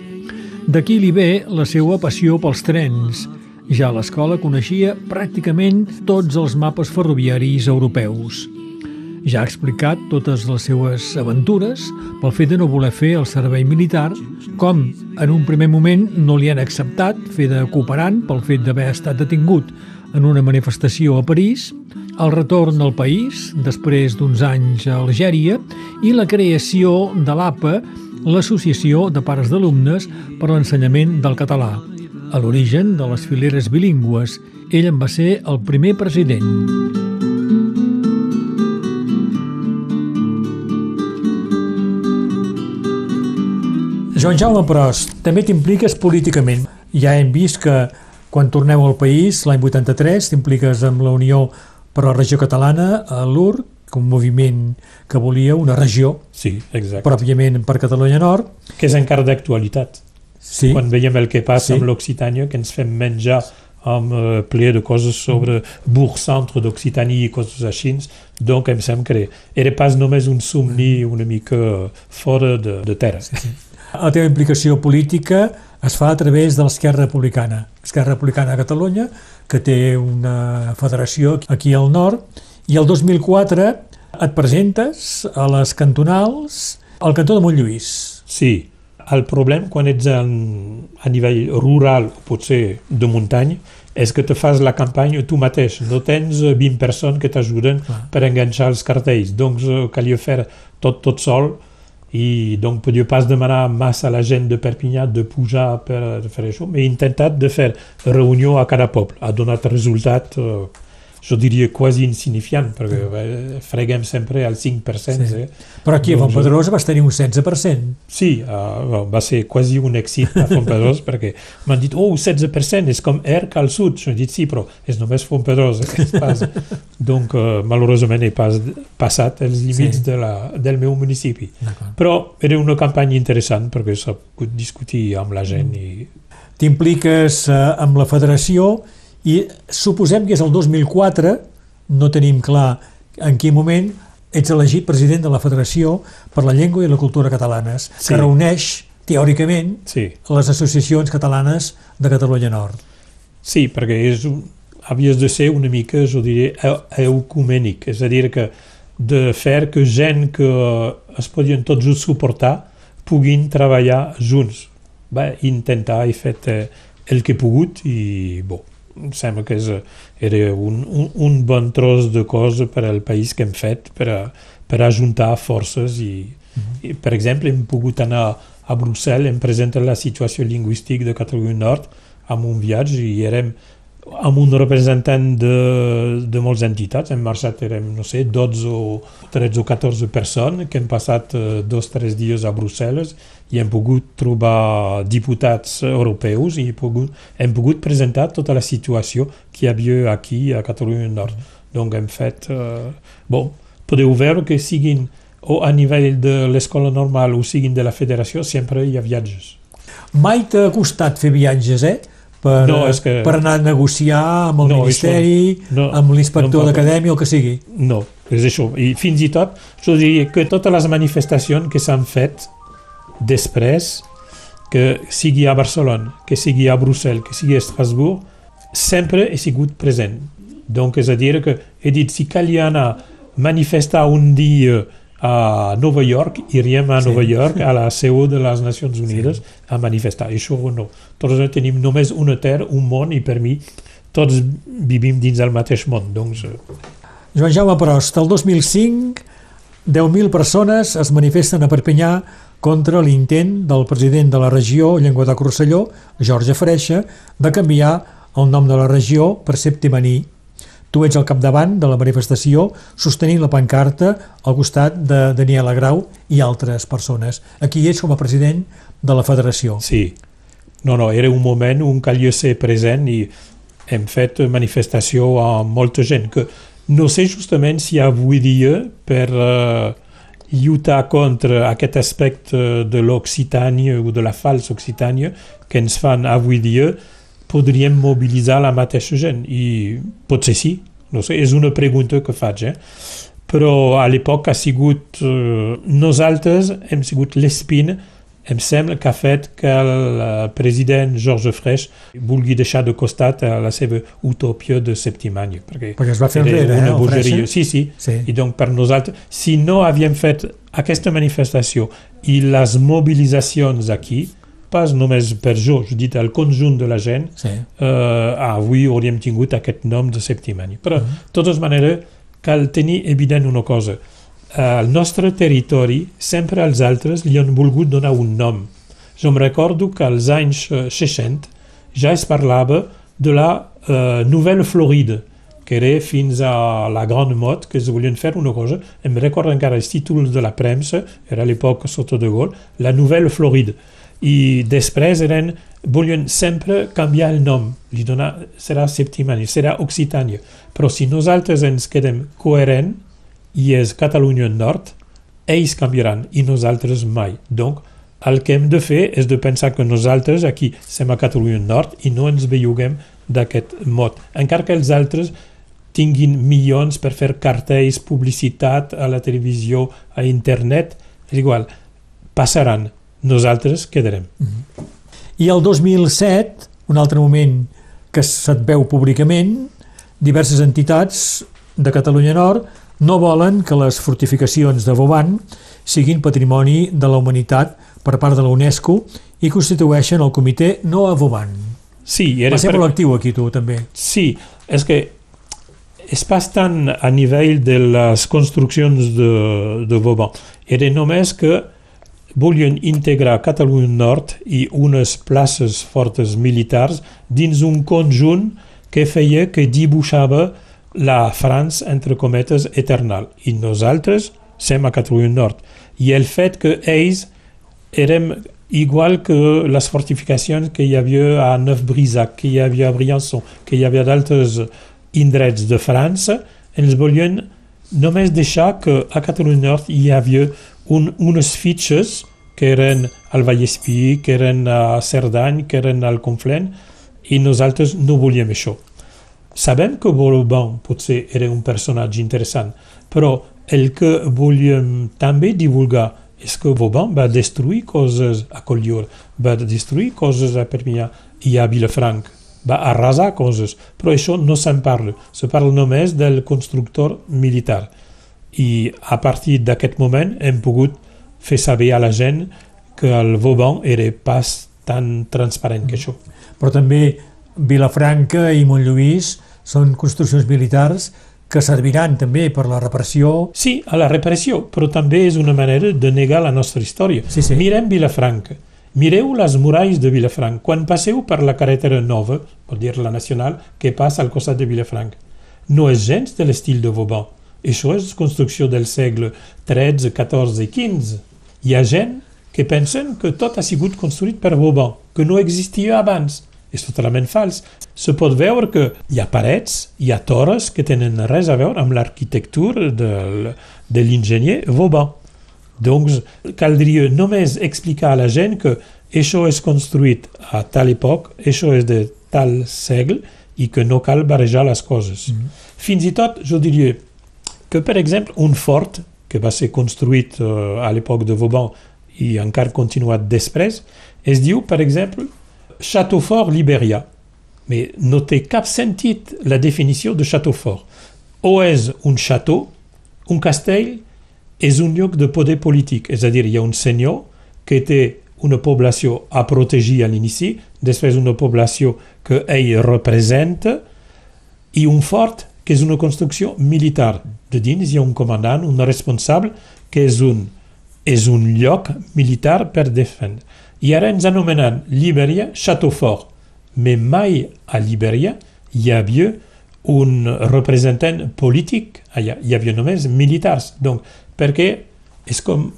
D'aquí li ve la seva passió pels trens. Ja a l'escola coneixia pràcticament tots els mapes ferroviaris europeus. Ja ha explicat totes les seues aventures pel fet de no voler fer el servei militar, com en un primer moment no li han acceptat fer de cooperant pel fet d'haver estat detingut en una manifestació a París, el retorn al país, després d'uns anys a Algèria, i la creació de l'APA, l'Associació de Pares d'Alumnes per l'Ensenyament del Català. A l'origen de les fileres bilingües, ell en va ser el primer president. Joan Jaume Prost, també t'impliques políticament. Ja hem vist que quan torneu al país, l'any 83, t'impliques amb la Unió per la Regió Catalana, a l'UR, un moviment que volia una regió, Sí, exacte. pròpiament per Catalunya Nord. Que és encara d'actualitat. Sí, Quan veiem el que passa Sí. amb l'Occitània, que ens fem menjar amb uh, ple de coses sobre bourg centre d'Occitània i coses així, donc em sembla que era pas només un somni una mica fora de, de terra. Sí, sí. La teva implicació política es fa a través de l'Esquerra Republicana. Esquerra Republicana de Catalunya, que té una federació aquí al nord, i el 2004 et presentes a les cantonals al cantó de Montlluís. Sí, el problema quan ets en, a nivell rural, o potser de muntanya, és que te fas la campanya tu mateix, no tens eh, 20 persones que t'ajuden per enganxar els cartells, doncs eh, calia fer tot tot sol i donc podia pas demanar massa a la gent de Perpinyà de pujar per fer això, m'he intentat de fer reunió a cada poble, ha donat resultat eh, jo diria quasi insignificant, perquè eh, freguem sempre al 5%. Sí. Eh? Però aquí a Doncs, Fontpedrosa vas tenir un 16%. Sí, uh, va ser quasi un èxit a Fontpedros perquè m'han dit, oh, 16% és com ERC al sud. Jo he dit, sí, però és només Fontpedros. Eh. Donc, uh, malauradament he pas, passat els límits Sí. de la, del meu municipi. Però era una campanya interessant perquè s'ha pogut discutir amb la gent i T'impliques eh, amb la federació i suposem que és el 2004, no tenim clar en quin moment, ets elegit president de la Federació per la Llengua i la Cultura Catalanes, Sí. que reuneix, teòricament, sí. les associacions catalanes de Catalunya Nord. Sí, perquè és havies de ser una mica, jo diria, eu- ecumènic, és a dir, que de fer que gent que es podien tots junts suportar puguin treballar junts. Va intentar i fet eh, el que he pogut i, bo, em sembla que és, era un, un, un bon tros de cosa per al país que hem fet per, a, per ajuntar forces i, i, per exemple, hem pogut anar a Brussel·les, hem presentat la situació lingüística de Catalunya Nord amb un viatge i érem amb un representant de, de moltes entitats, hem marxat, érem, no sé, 12 o 13 o 14 persones que hem passat eh, dos o tres dies a Brussel·les i hem pogut trobar diputats europeus i pogut, hem pogut presentar tota la situació que hi havia aquí a Catalunya Nord. Donc hem fet... Eh, bon, podeu veure que siguin o a nivell de l'escola normal o siguin de la federació, sempre hi ha viatges. Mai t'ha costat fer viatges, eh? Per, No, és que- per anar a negociar amb el No, Ministeri, això no- amb l'inspector no d'acadèmia, el que sigui. No, és això. I fins i tot, jo diria que totes les manifestacions que s'han fet després, que sigui a Barcelona, que sigui a Brussel·les, que sigui a Estrasburg, sempre he sigut present. Donc, és a dir, que he dit, si calia anar manifestar un dia a Nova York, iríem a Sí. Nova York, a la seu de les Nacions Unides, a manifestar. I això no. Tots tenim només una terra, un món, i per mi tots vivim dins el mateix món. Doncs, eh, Joan Jaume Prost, el 2005 10.000 persones es manifesten a Perpinyà contra l'intent del president de la regió Llenguadoc-Rosselló, Jorge Freixa, de canviar el nom de la regió per Septimaní. Tu ets al capdavant de la manifestació sostenint la pancarta al costat de Daniela Grau i altres persones. Aquí ets com a president de la federació. Sí. No, no, era un moment on calia ser present i hem fet manifestació amb molta gent que no sé justament si avui dia per uh, lluitar contra aquest aspecte de l'Occitània o de la falsa Occitània que ens fan avui dia podríem mobilitzar la mateixa gent i potser sí, no sé, és una pregunta que faig, eh? però a l'època ha sigut eh, nosaltres hem sigut l'espina em sembla que ha fet que el eh, president George Freix vulgui deixar de costat a la seva utopia de Septimani. Perquè, perquè es va fer enrere, una eh, bogeria. Sí, sí, sí. I doncs per nosaltres, si no havíem fet aquesta manifestació i les mobilitzacions aquí, pas només per jo, jo dit el conjunt de la gent, sí. eh, avui hauríem tingut aquest nom de Septimani. Però, -huh. de totes maneres, cal tenir evident una cosa. Al nostre territori, sempre els altres li han volgut donar un nom. Jo em recordo que als anys 60 ja es parlava de la uh, Nouvelle Floride, que era fins a la Grande Motte, que es volien fer una cosa, em recordo encara els títols de la premsa, era a l'època sota de Gaulle, la Nouvelle Floride i després eren, volien sempre canviar el nom, li donar, serà Septimània, serà Occitània, però si nosaltres ens quedem coherent i és Catalunya Nord, ells canviaran i nosaltres mai. Donc, el que hem de fer és de pensar que nosaltres aquí som a Catalunya Nord i no ens belluguem d'aquest mot. Encara que els altres tinguin milions per fer cartells, publicitat a la televisió, a internet, és igual, passaran nosaltres quedarem. Mm -hmm. I el 2007, un altre moment que se't veu públicament, diverses entitats de Catalunya Nord no volen que les fortificacions de Boban siguin patrimoni de la humanitat per part de la UNESCO i constitueixen el comitè No a Boban. Sí, era Va ser per... actiu aquí tu també. Sí, és que és bastant a nivell de les construccions de, de Vauban. Era només que volien integrar Catalunya Nord i unes places fortes militars dins un conjunt que feia que dibuixava la França, entre cometes, eternal. I nosaltres som a Catalunya Nord. I el fet que ells érem igual que les fortificacions que hi havia a Neuf-Brisac, que hi havia a Briançon, que hi havia d'altres indrets de França, ens volien només deixar que a Catalunya Nord hi havia un, unes fitxes que eren al Vallespí, que eren a Cerdany, que eren al Conflent, i nosaltres no volíem això. Sabem que Vauban potser era un personatge interessant, però el que volíem també divulgar és que Vauban va destruir coses a Colliur, va destruir coses a Perpinyà i a Vilafranc, va arrasar coses, però això no se'n parla, se parla només del constructor militar. I a partir d'aquest moment hem pogut fer saber a la gent que el Vauban era pas tan transparent que això. Però també Vilafranca i Montlluís són construccions militars que serviran també per la repressió. Sí, a la repressió, però també és una manera de negar la nostra història. Sí, sí. Mirem Vilafranca. Mireu les muralles de Vilafranca. Quan passeu per la carretera nova, vol dir la nacional, que passa al costat de Vilafranca, no és gens de l'estil de Vauban. Això és construcció del segle XIII, XIV i XV. Hi ha gent que pensen que tot ha sigut construït per Vauban, que no existia abans. És totalment fals. Se pot veure que hi ha parets, hi ha torres que tenen res a veure amb l'arquitectura de, de l'enginyer Vauban. Doncs caldria només explicar a la gent que això és construït a tal època, això és de tal segle i que no cal barrejar les coses. Mm -hmm. Fins i tot, jo diria que, per exemple, un fort que va ser construït uh, a l'època de Vauban i encara continuat després, es diu, per exemple, Château Fort Libèria. Mais no té cap sentit la definició de Château Fort. O és un château, un castell és un lloc de poder polític, és a dir, hi ha un senyor que té una població a protegir a l'inici, després una població que ell representa, i un fort que és una construcció militar. De dins hi ha un comandant, un responsable, que és un, és un lloc militar per defendre. I ara ens anomenem Libèria Château Fort. Mais mai a Libèria hi havia un representant polític, allà hi havia només militars. Donc, perquè és com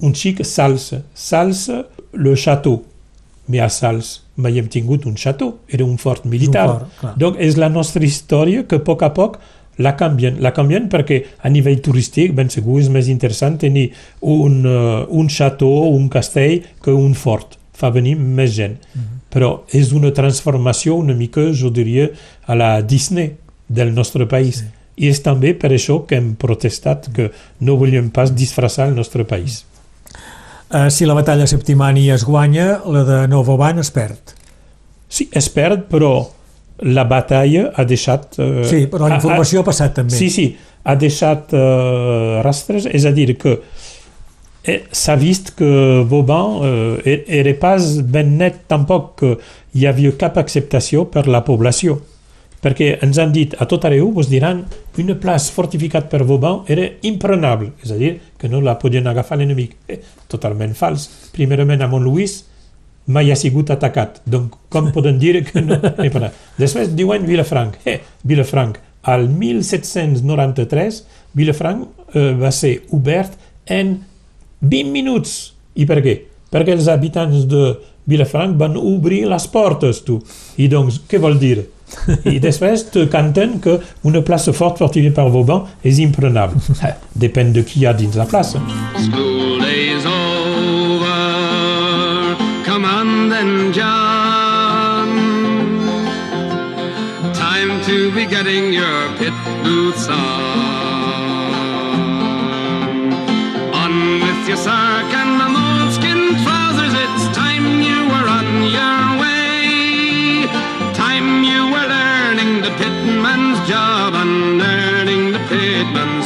un xic salsa. Salsa, le château. Mais a Sals mai hem tingut un château, era un fort militar. Un fort, clar. Donc és la nostra història que a poc a poc la canvien. La canvien perquè a nivell turístic ben segur és més interessant tenir un, uh, un château, un castell, que un fort. Fa venir més gent. Però és una transformació una mica, jo diria, a la Disney del nostre país. I és també per això que hem protestat que no volíem pas disfressar el nostre país. Eh, si la batalla Septimani es guanya, la de Novoban es perd. Sí, es perd, però la batalla ha deixat... eh, Sí, però la ha- informació ha passat també. Sí, sí, ha deixat eh, rastres, és a dir, que eh, s'ha vist que Vauban eh, era pas ben net tampoc que hi havia cap acceptació per la població. Perquè ens han dit a tot arreu, vos diran, una plaça fortificat per Vauban era imprenable, és a dir, que no la podien agafar l'enemic. Eh, totalment fals. Primerament a Montluís mai ha sigut atacat, donc com poden dir que no? no Després diuen Vilafranc. Eh, Vilafranc, al 1793, Vilafranc eh, va ser obert en 20 minuts. I per què? Perquè els habitants de Vilafranc van obrir les portes, tu. I doncs, què vol dir? I després te canten que una plaça fort fortificada per Vauban és imprenable. Eh, Depèn de qui hi ha dins la plaça. School days over. Come on then, John. Time to be getting your pit boots on. On with your sock the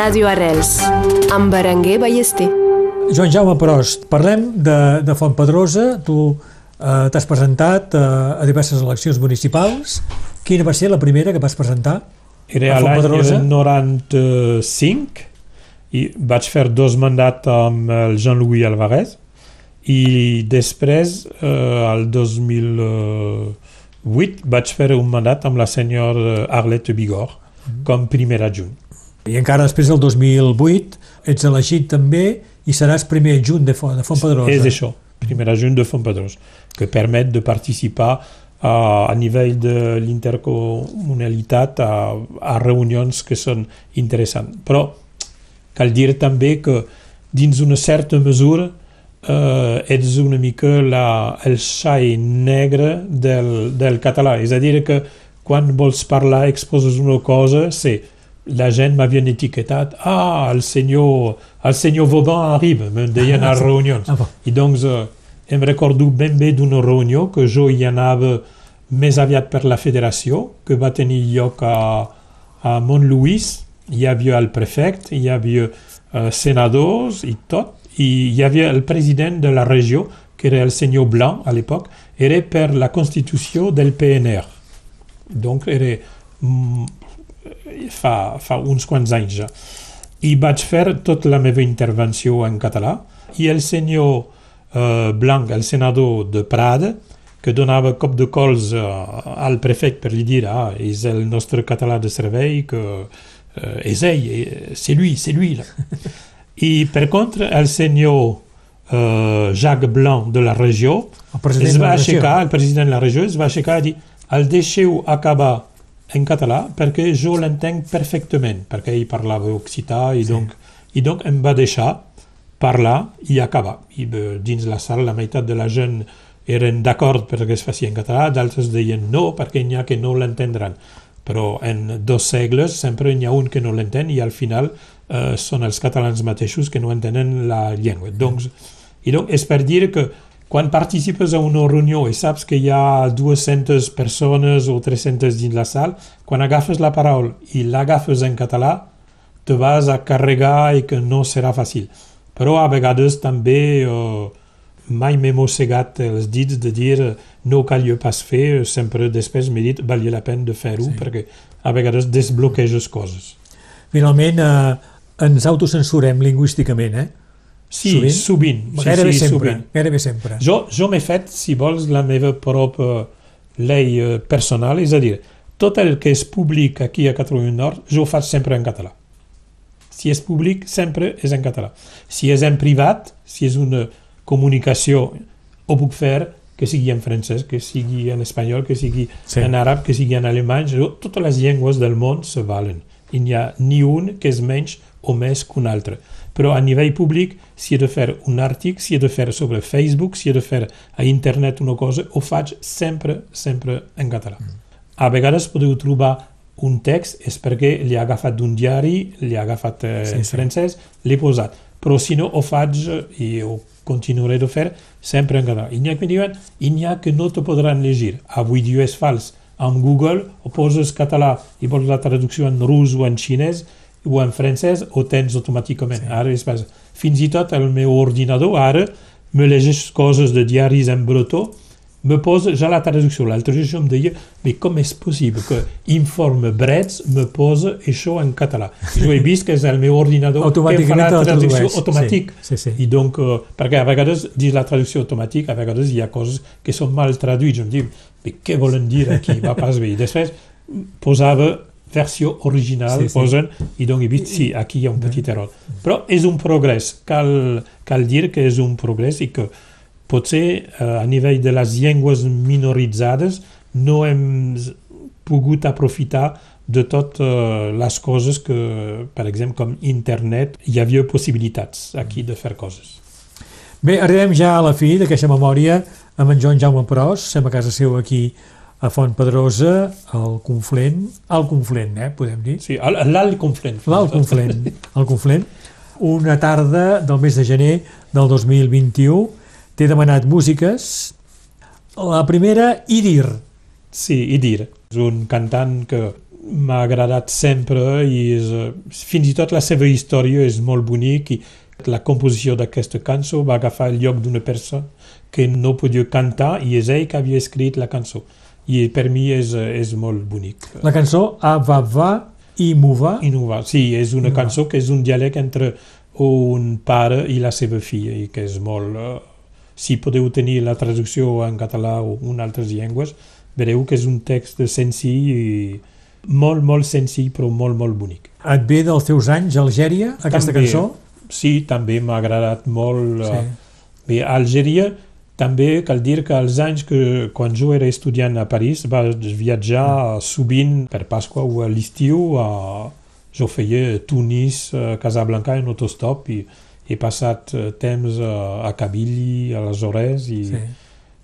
Ràdio Arrels amb Berenguer Ballester. Joan Jaume Prost, parlem de, de Fontpedrosa. Tu eh, t'has presentat eh, a diverses eleccions municipals. Quina va ser la primera que vas presentar? Era A l'any Fontpedrosa? 95 i vaig fer dos mandats amb el Jean-Louis Alvarez i després, eh, al 2008, vaig fer un mandat amb la senyora Arlette Bigor com primer adjunt. I encara després del 2008 ets elegit també i seràs primer adjunt de, Font, de Fontpedrosa. És això, primer adjunt de Fontpedros, que permet de participar a, a nivell de l'intercomunalitat a, a reunions que són interessants. Però cal dir també que dins una certa mesura eh, ets una mica la, el xai negre del, del català. És a dir, que quan vols parlar, exposes una cosa, sí, la gent m'havien etiquetat ah, el senyor, el senyor Vauban arriba, me'n deien a reunions. Ah, bon. I doncs eh, em recordo ben bé d'una reunió que jo hi anava més aviat per la federació, que va tenir lloc a, a Montlouis, hi havia el prefecte, hi havia eh, senadors i tot, i hi havia el president de la regió, que era el senyor Blanc a l'època, era per la constitució del PNR. Donc era mm, fa, fa uns quants anys ja. I vaig fer tota la meva intervenció en català i el senyor eh, Blanc, el senador de Prada, que donava cop de cols eh, al prefecte per li dir ah, és el nostre català de servei, que eh, és ell, eh, c'est lui, c'est lui. Là. I per contra, el senyor eh, Jacques Blanc de la regió es va aixecar, el president de la regió es va aixecar i dir el deixeu acabar en català perquè jo l'entenc perfectament, perquè ell parlava occità i, donc, i donc em va deixar parlar i acabar. I eh, dins la sala la meitat de la gent eren d'acord perquè es faci en català, d'altres deien no perquè n'hi ha que no l'entendran. Però en dos segles sempre n'hi ha un que no l'entén i al final eh, són els catalans mateixos que no entenen la llengua. Doncs, I donc és per dir que quan participes a una reunió i saps que hi ha 200 persones o 300 dins la sala, quan agafes la paraula i l'agafes en català, te vas a carregar i que no serà fàcil. Però a vegades també eh, mai m'he mossegat els dits de dir eh, no cal pas fer, sempre després m'he dit valia la pena de fer-ho sí. perquè a vegades desbloqueges coses. Finalment, eh, ens autocensurem lingüísticament, eh? Sí, Sovint? sovint. Sí, gairebé sí, sempre, sovint. gairebé sempre. Jo, jo m'he fet, si vols, la meva pròpia llei eh, personal, és a dir, tot el que és públic aquí a Catalunya Nord, jo ho faig sempre en català. Si és públic, sempre és en català. Si és en privat, si és una comunicació, ho puc fer que sigui en francès, que sigui en espanyol, que sigui Sí. sí. en àrab, que sigui en alemany. Jo, totes les llengües del món se valen. I n'hi ha ni un que és menys o més que un altre. Però a nivell públic, si he de fer un article, si he de fer sobre Facebook, si he de fer a internet una cosa, ho faig sempre, sempre en català. A vegades podeu trobar un text, és perquè l'he agafat d'un diari, l'he agafat eh, Sí, en sí. francès, l'he posat. Però si no, ho faig eh, i ho continuaré de fer sempre en català. I n'hi ha que diuen, i n'hi ha que no te podran llegir. Avui dia és fals. Amb Google ho poses català i vols la traducció en rus o en xinès o en francès, ho tens automàticament. Sí. Ara és pas... Fins i tot el meu ordinador ara me llegeix coses de diaris en bretó, me posa ja la traducció. L'altre dia jo em deia, mais com és possible que Informe Brets me posa això en català? Jo he vist que és el meu ordinador que fa la traducció tradueix. automàtic. Sí, sí, sí. I donc, eh, perquè a vegades, dins la traducció automàtica, a vegades hi ha coses que són mal traduïdes. Em dic, "Mais què volen dir aquí? Va pas bé. I després posava versió original, Sí, sí, posen, i donc he vist, sí, aquí hi ha un petit error. Però és un progrés, cal, cal dir que és un progrés i que potser eh, a nivell de les llengües minoritzades no hem pogut aprofitar de totes eh, les coses que, per exemple, com internet, hi havia possibilitats aquí de fer coses. Bé, arribem ja a la fi d'aquesta memòria amb en Joan Jaume Pros, som a casa seu aquí a Font Pedrosa, al Conflent, al Conflent, eh, podem dir? Sí, al- l'alt Conflent. L'alt Conflent, al Conflent. Una tarda del mes de gener del 2021. T'he demanat músiques. La primera, Idir. Sí, i dir. És un cantant que m'ha agradat sempre i és, eh, fins i tot la seva història és molt bonic i la composició d'aquesta cançó va agafar el lloc d'una persona que no podia cantar i és ell que havia escrit la cançó. I per mi és, és molt bonic. La cançó A va va i mu va. I no va. Sí, és una cançó que és un diàleg entre un pare i la seva filla i que és molt... eh, si podeu tenir la traducció en català o en altres llengües, veureu que és un text senzill i molt, molt senzill però molt, molt bonic. Et ve dels teus anys a Algèria, aquesta També, cançó? Sí, també m'ha agradat molt. Sí. eh, Bé, a Algèria també cal dir que als anys que quan jo era estudiant a París vaig viatjar sovint per Pasqua o a l'estiu a... jo feia Tunis, eh, Casablanca en autostop i he passat eh, temps a, a Kabylie, a les Hores i, Sí.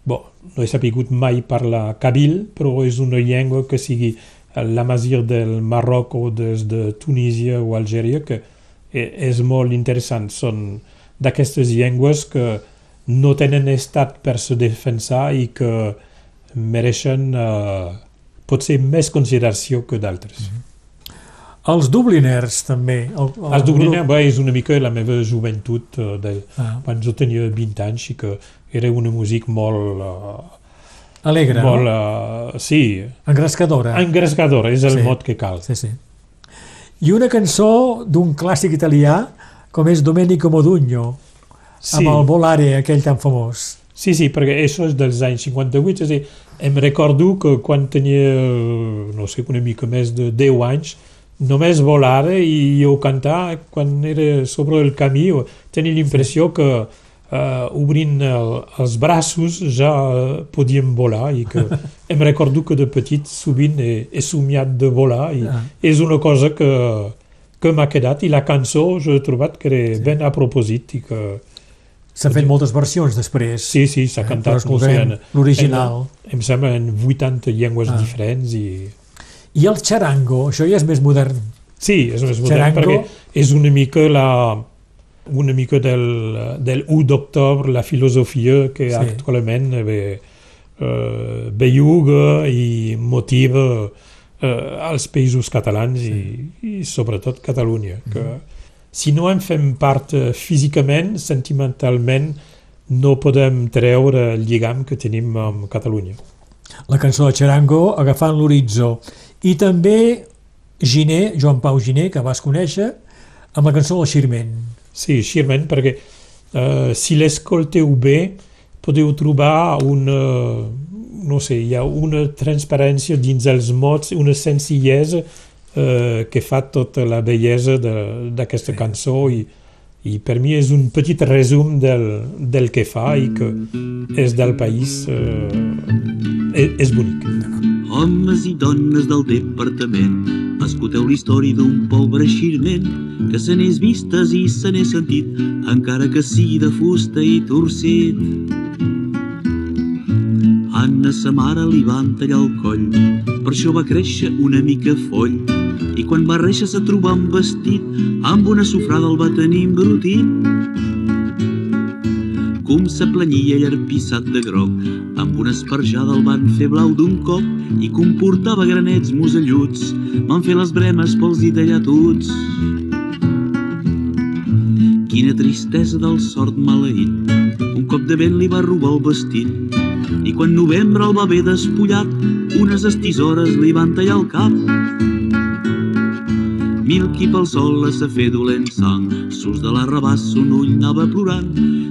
Bon, no he sapigut mai parlar kabil, però és una llengua que sigui l'amazir del Marroc o des de Tunísia o Algèria, que és molt interessant. Són d'aquestes llengües que no tenen estat per se defensar i que mereixen eh, potser més consideració que d'altres. Mm -hmm. Els Dubliners, també. El, el els Dubliners grup... és una mica la meva joventut, uh, de, ah. quan jo tenia 20 anys, i que era una música molt... Uh, Alegre, molt, no? Uh, sí. Engrescadora. Engrescadora, és el sí. mot que cal. Sí, sí. I una cançó d'un clàssic italià, com és Domenico Modugno, sí. amb el Volare, aquell tan famós. Sí, sí, perquè això és dels anys 58, és a dir, em recordo que quan tenia, no sé, una mica més de 10 anys, només volar i jo cantar quan era sobre el camí tenia l'impressió que uh, obrint el, els braços ja podíem volar i que em recordo que de petit sovint he, he somiat de volar i ah. és una cosa que, que m'ha quedat i la cançó jo he trobat que era sí. ben a propòsit i que S'han fet moltes versions després. Sí, sí, s'ha eh, cantat. No sé, l'original. Em sembla en 80 llengües ah. diferents i i el charango, això ja és més modern. Sí, és més modern charango... perquè és una mica la, una mica del, del 1 d'octubre, la filosofia que sí. actualment bé, eh, belluga i motiva eh, als països catalans sí. i, i sobretot Catalunya. Que mm -hmm. Si no en fem part eh, físicament, sentimentalment, no podem treure el lligam que tenim amb Catalunya. La cançó de Charango, agafant l'horitzó i també Giné, Joan Pau Giné, que vas conèixer, amb la cançó del Xirment. Sí, Xirment, perquè uh, si l'escolteu bé podeu trobar una, no sé, hi ha una transparència dins els mots, una senzillesa uh, que fa tota la bellesa d'aquesta sí. cançó i, i per mi és un petit resum del, del que fa i que és del país, uh, és, és bonic. Homes i dones del departament, escolteu la història d'un pobre xirment que se n'és vistes i se n'és sentit, encara que sigui de fusta i torcit. Anna, sa mare, li van tallar el coll, per això va créixer una mica foll, i quan va réixer se trobà un vestit, amb una sofrada el va tenir embrutit. Com se planyia llarpissat de groc, amb una esparjada el van fer blau d'un cop i comportava granets muselluts, van fer les bremes pels ditallatuts. Quina tristesa del sort maleït, un cop de vent li va robar el vestit, i quan novembre el va haver despullat, unes estisores li van tallar el cap Mil qui pel sol la sa fer dolent sang, sus de la rabassa un ull anava plorant,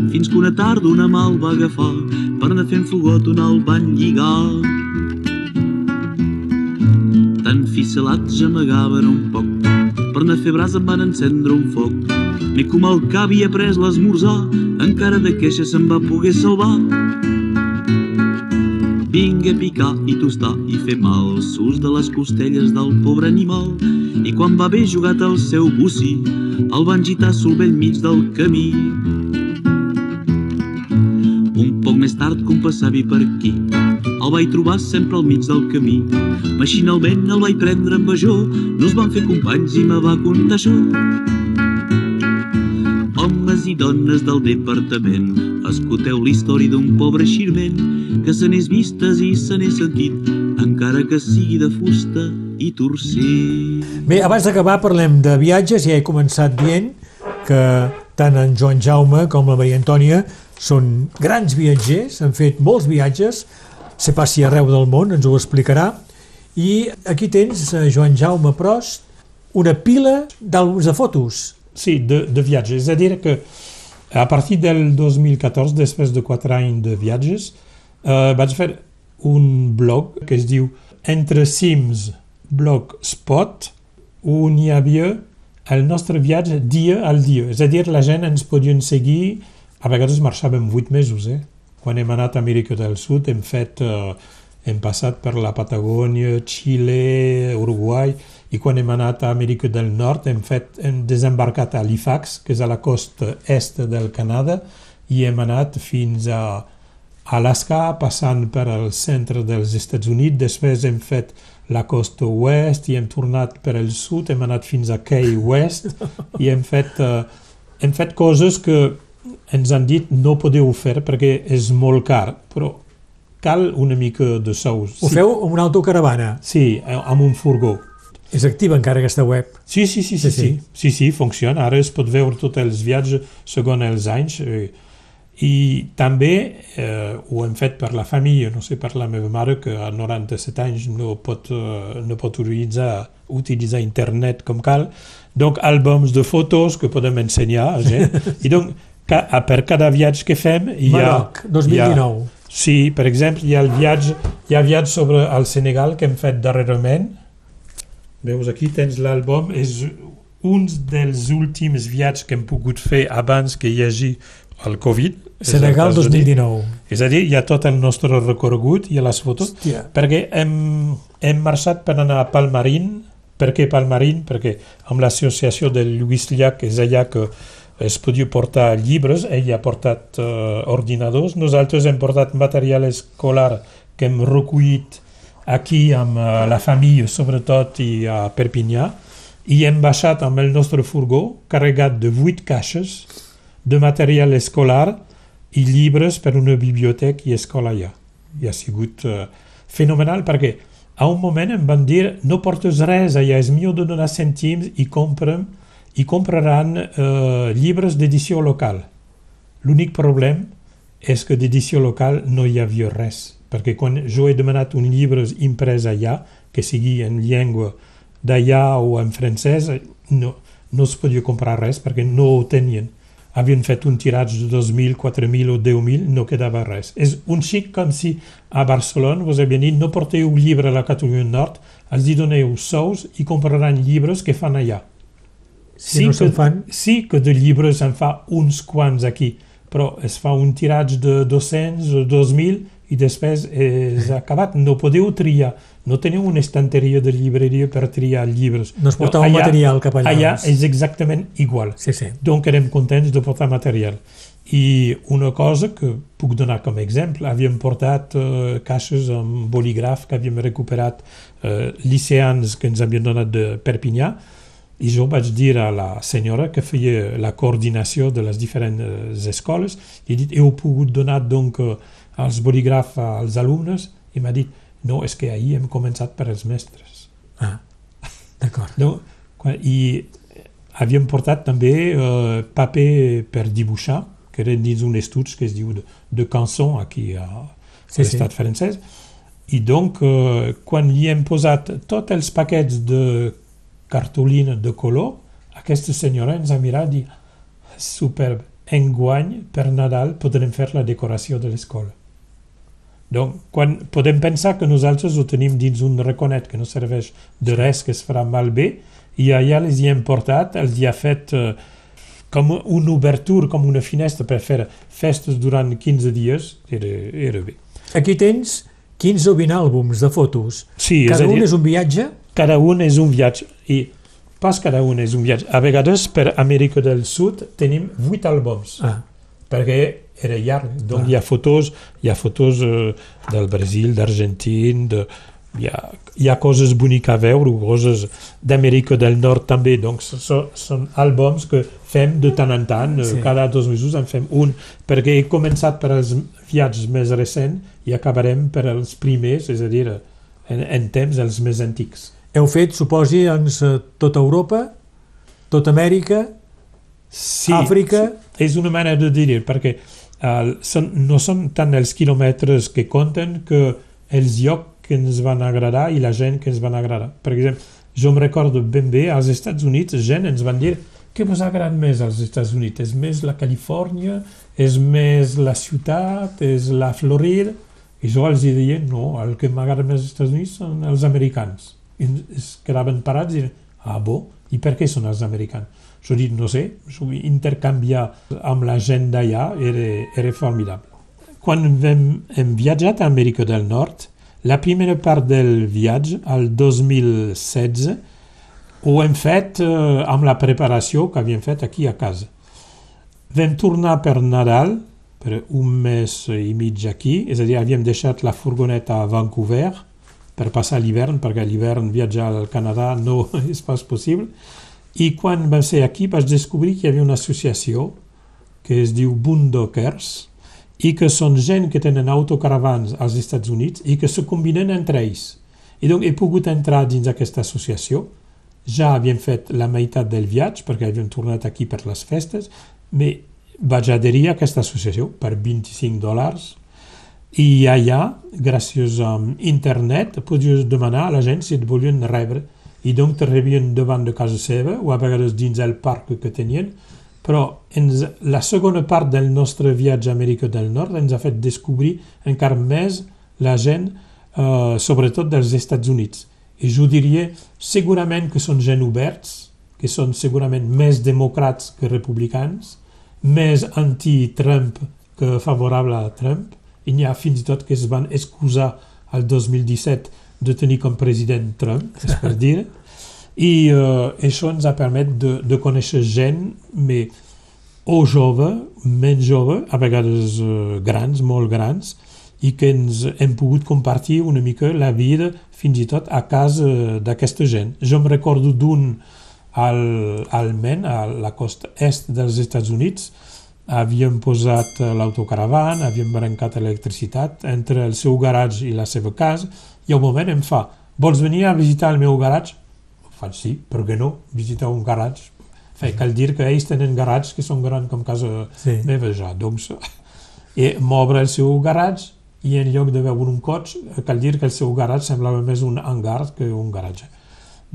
fins que una tarda una mà el va agafar, per anar fent fogot un el van lligar. Tan ficelats amagaven un poc, per anar a fer brasa en van encendre un foc, ni com el que havia pres l'esmorzar, encara de queixa se'n va poder salvar. Vinga picar i tostar i fer mal, sus de les costelles del pobre animal, i quan va haver jugat el seu bocí, el van gitar sul vell mig del camí. Un poc més tard, com passava per aquí, el vaig trobar sempre al mig del camí. Machinalment el vaig prendre amb major, no es van fer companys i me va contar això. Homes i dones del departament, escolteu la història d'un pobre xirment que se n'és vistes i se n'és sentit, encara que sigui de fusta i torcer. Bé, abans d'acabar parlem de viatges. Ja he començat dient que tant en Joan Jaume com la Maria Antònia són grans viatgers, han fet molts viatges, se passi arreu del món, ens ho explicarà. I aquí tens, eh, Joan Jaume Prost, una pila d'àlbums de fotos. Sí, de, de viatges. És a dir que a partir del 2014, després de quatre anys de viatges, eh, vaig fer un blog que es diu Entre cims blogspot on hi havia el nostre viatge dia al dia. És a dir, la gent ens podien seguir, a vegades marxàvem vuit mesos, eh? Quan hem anat a Amèrica del Sud hem fet, eh, hem passat per la Patagònia, Xile, Uruguai, i quan hem anat a Amèrica del Nord hem, fet, hem desembarcat a Halifax, que és a la costa est del Canadà, i hem anat fins a Alaska, passant per al centre dels Estats Units, després hem fet la costa oest i hem tornat per el sud, hem anat fins a Key West i hem fet, uh, hem fet coses que ens han dit no podeu fer perquè és molt car, però cal una mica de sous. Ho sí. feu amb una autocaravana? Sí, amb un furgó. És activa encara aquesta web? Sí, sí, sí, sí, sí, sí, sí, sí funciona. Ara es pot veure tots els viatges segons els anys. Eh, I també eh, ho hem fet per la família, no sé, per la meva mare, que a 97 anys no pot, eh, no pot utilitzar, utilitzar internet com cal. Donc, àlbums de fotos que podem ensenyar a gent. I donc, ca, per cada viatge que fem... Hi ha, Maroc, 2019. Hi ha, sí, per exemple, hi ha el viatge, hi ha viatge sobre el Senegal que hem fet darrerament, Veus aquí tens l'àlbum, és un dels últims viatges que hem pogut fer abans que hi hagi el Covid. Senegal 2019. És a dir, hi ha tot el nostre recorregut, ha les fotos, Hòstia. perquè hem, hem marxat per anar a Palmarín. Per què Palmarín? Perquè amb l'associació de Lluís Llach és allà que es podia portar llibres, ell ha portat uh, ordinadors, nosaltres hem portat material escolar que hem recollit aquí amb uh, la família, sobretot, i a Perpinyà, i hem baixat amb el nostre furgó carregat de vuit caixes de material escolar i llibres per una biblioteca i escola allà. I ha sigut uh, fenomenal perquè a un moment em van dir no portes res allà, és millor de donar cèntims i comprem i compraran uh, llibres d'edició local. L'únic problema és que d'edició local no hi havia res perquè quan jo he demanat un llibre imprès allà, que sigui en llengua d'allà o en francès, no, no es podia comprar res perquè no ho tenien. Havien fet un tiratge de 2.000, 4.000 o 10.000, no quedava res. És un xic com si a Barcelona vos havien dit no porteu llibre a la Catalunya Nord, els hi doneu sous i compraran llibres que fan allà. Si sí, no se'n fan... Sí que de llibres en fa uns quants aquí, però es fa un tiratge de 200 o 2.000 i després és acabat. No podeu triar, no teniu una estanteria de llibreria per triar llibres. No es portava no, allà, material cap allà. Allà és exactament igual. Sí, sí. Donc érem contents de portar material. I una cosa que puc donar com a exemple, havíem portat uh, caixes amb bolígraf que havíem recuperat uh, liceans que ens havien donat de Perpinyà, i jo vaig dir a la senyora que feia la coordinació de les diferents escoles, i he dit, heu pogut donar donc els bolígrafs als alumnes, i m'ha dit, no, és que ahir hem començat per als mestres. Ah, d'acord. No, I havíem portat també eh, paper per dibuixar, que eren dins un estudi que es diu de, de cançó aquí a, sí, a l'estat sí. francès, i donc eh, quan hi hem posat tots els paquets de cartolina de color, aquesta senyora ens ha mirat i superb, enguany per Nadal podrem fer la decoració de l'escola. Donc, quan podem pensar que nosaltres ho tenim dins un raconet que no serveix de res, que es farà malbé, i allà les hi hem portat, els hi ha fet eh, com una obertura, com una finestra per fer festes durant 15 dies, era, era bé. Aquí tens 15 o 20 àlbums de fotos. Sí, cada és un dir, és un viatge? Cada un és un viatge. I pas cada un és un viatge. A vegades, per Amèrica del Sud, tenim 8 àlbums. Ah. Perquè era llarg. Donc ah. hi ha fotos, hi ha fotos eh, del Brasil, d'Argentina, de, hi, ha, hi ha coses boniques a veure, coses d'Amèrica del Nord també. Donc so, són àlbums que fem de tant en tant, sí. cada dos mesos en fem un, perquè he començat per als viatges més recents i acabarem per als primers, és a dir, en, en temps els més antics. Heu fet, suposi, doncs, tota Europa, tota Amèrica, sí, Àfrica... Sí. És una manera de dir perquè uh, són, no són tant els quilòmetres que compten que els llocs que ens van agradar i la gent que ens van agradar. Per exemple, jo em recordo ben bé, als Estats Units, gent ens van dir què vos agrada més als Estats Units? És més la Califòrnia? És més la ciutat? És la Florida? I jo els deia, no, el que m'agrada més als Estats Units són els americans. I es quedaven parats i ah, bo, i per què són els americans? Jo dic, no sé, intercanviar amb la gent d'allà era, era formidable. Quan hem, hem viatjat a Amèrica del Nord, la primera part del viatge, el 2016, ho hem fet eh, amb la preparació que havíem fet aquí a casa. Vam tornar per Nadal, per un mes i mig aquí, és a dir, havíem deixat la furgoneta a Vancouver per passar l'hivern, perquè l'hivern viatjar al Canadà no és pas possible, i quan vam ser aquí vaig descobrir que hi havia una associació que es diu Boondockers i que són gent que tenen autocaravans als Estats Units i que se combinen entre ells. I doncs he pogut entrar dins aquesta associació. Ja havíem fet la meitat del viatge perquè havíem tornat aquí per les festes, però vaig adherir a aquesta associació per 25 dòlars i allà, gràcies a internet, podies demanar a la gent si et volien rebre. I donc te rebien davant de casa seva o a vegades dins el parc que tenien, però ens, la segona part del nostre viatge a Amèrica del Nord ens ha fet descobrir encara més la gent, eh, sobretot dels Estats Units. I jo diria segurament que són gent oberts, que són segurament més democrats que republicans, més anti-Trump que favorable a Trump, i n'hi ha fins i tot que es van excusar al 2017 de tenir com president Trump, és per dir, i uh, això ens ha permès de, de conèixer gent mais, o jove, menys jove, a vegades uh, grans, molt grans, i que ens hem pogut compartir una mica la vida fins i tot a casa d'aquesta gent. Jo em recordo d'un al, al Maine, a la costa est dels Estats Units, havíem posat l'autocaravana, havíem brancat electricitat entre el seu garatge i la seva casa, i al moment em fa, vols venir a visitar el meu garatge? Faig sí, per què no? Visitar un garatge. Fe, cal dir que ells tenen garatges que són grans com casa sí. meva ja, doncs i m'obre el seu garatge i en lloc de veure un cotxe, cal dir que el seu garatge semblava més un hangar que un garatge.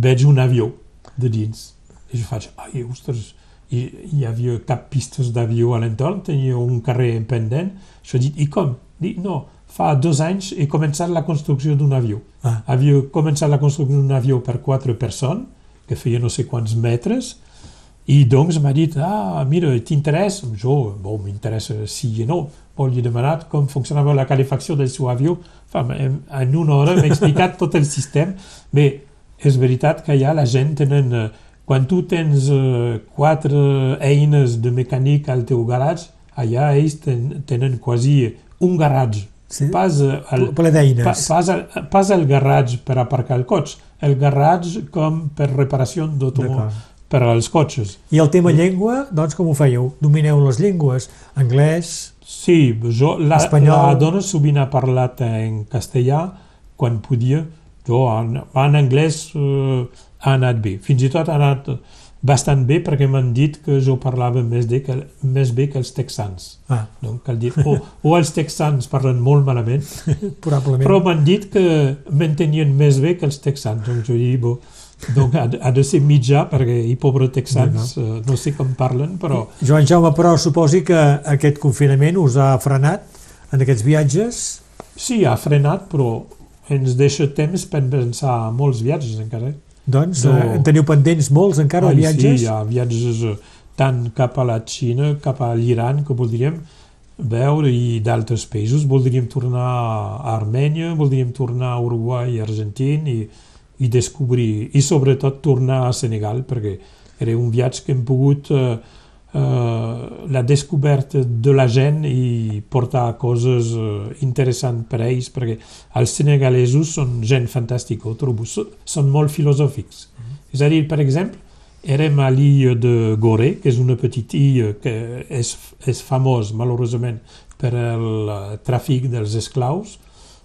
Veig un avió de dins i jo faig, ai, ostres, i hi havia cap pistes d'avió a l'entorn, tenia un carrer pendent, jo dic, i com? Dic, no, fa dos anys he començat la construcció d'un avió. Ah. Havia començat la construcció d'un avió per quatre persones, que feia no sé quants metres, i doncs m'ha dit, ah, mira, t'interessa? Jo, bon, m'interessa sí i no. Bon, li he demanat com funcionava la calefacció del seu avió. Fa, en una hora m'ha explicat tot el sistema. Bé, és veritat que allà la gent tenen... Quan tu tens uh, quatre eines de mecànica al teu garatge, allà ells ten, tenen quasi un garatge Sí? Pas, el, ple d'eines. Pa, pas, el, pas el garatge per aparcar el cotxe, el garatge com per reparació d'automòbil per als cotxes. I el tema llengua, doncs com ho fèieu? Domineu les llengües? Anglès? Sí, jo, la, espanyol. la dona sovint ha parlat en castellà quan podia. Jo, en, en anglès eh, ha anat bé. Fins i tot ha anat bastant bé perquè m'han dit que jo parlava més, de que, més bé que els texans. Ah. Donc, cal dir, o, o els texans parlen molt malament, Probablement. però m'han dit que m'entenien més bé que els texans. Donc, jo dic, bo, donc ha, ha de ser mitjà perquè i pobres texans no, no. Eh, no sé com parlen, però... Joan Jaume, però suposi que aquest confinament us ha frenat en aquests viatges? Sí, ha frenat, però ens deixa temps per pensar molts viatges encara. Doncs no. eh, en teniu pendents molts encara Ai, viatges? Sí, hi ha viatges eh, tant cap a la Xina, cap a l'Iran, que voldríem veure, i d'altres països. Voldríem tornar a Armènia, voldríem tornar a Uruguai i Argentina i, i descobrir, i sobretot tornar a Senegal, perquè era un viatge que hem pogut eh, la descoberta de la gent i portar coses eh, interessants per a ells, perquè els senegalesos són gent fantàstica, ho trobo, són molt filosòfics. Mm -hmm. És a dir, per exemple, érem a l'illa de Gorée, que és una petita illa que és, és famós, malauradament, per el eh, tràfic dels esclaus,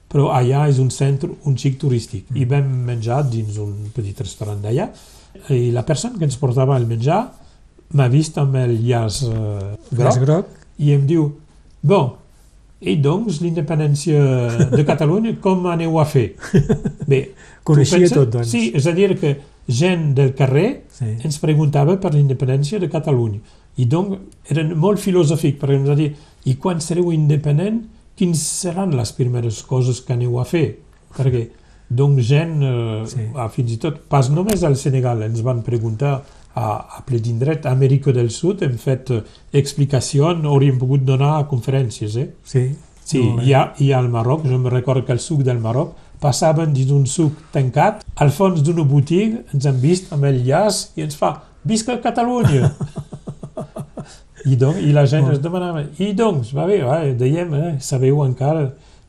però allà és un centre, un xic turístic. Mm. I vam menjar dins un petit restaurant d'allà, i la persona que ens portava el menjar m'ha vist amb el llaç eh, groc, groc i em diu, bon, i doncs l'independència de Catalunya com aneu a fer? Bé, coneixia pensa, tot, doncs. Sí, és a dir que gent del carrer sí. ens preguntava per l'independència de Catalunya. I doncs eren molt filosòfic, perquè ens va dir, i quan sereu independent, quins seran les primeres coses que aneu a fer? Perquè doncs gent, eh, sí. fins i tot, pas només al Senegal, ens van preguntar a, a ple d'indret. A Amèrica del Sud hem fet eh, explicacions, hauríem pogut donar conferències. Eh? Sí. Sí, ha, hi ha al Marroc, jo me recordo que el suc del Marroc passaven dins d'un suc tancat, al fons d'una botiga, ens han vist amb el llaç i ens fa «Visca Catalunya!» I, donc, I la gent es demanava, i doncs, va bé, va, dèiem, eh, sabeu encara,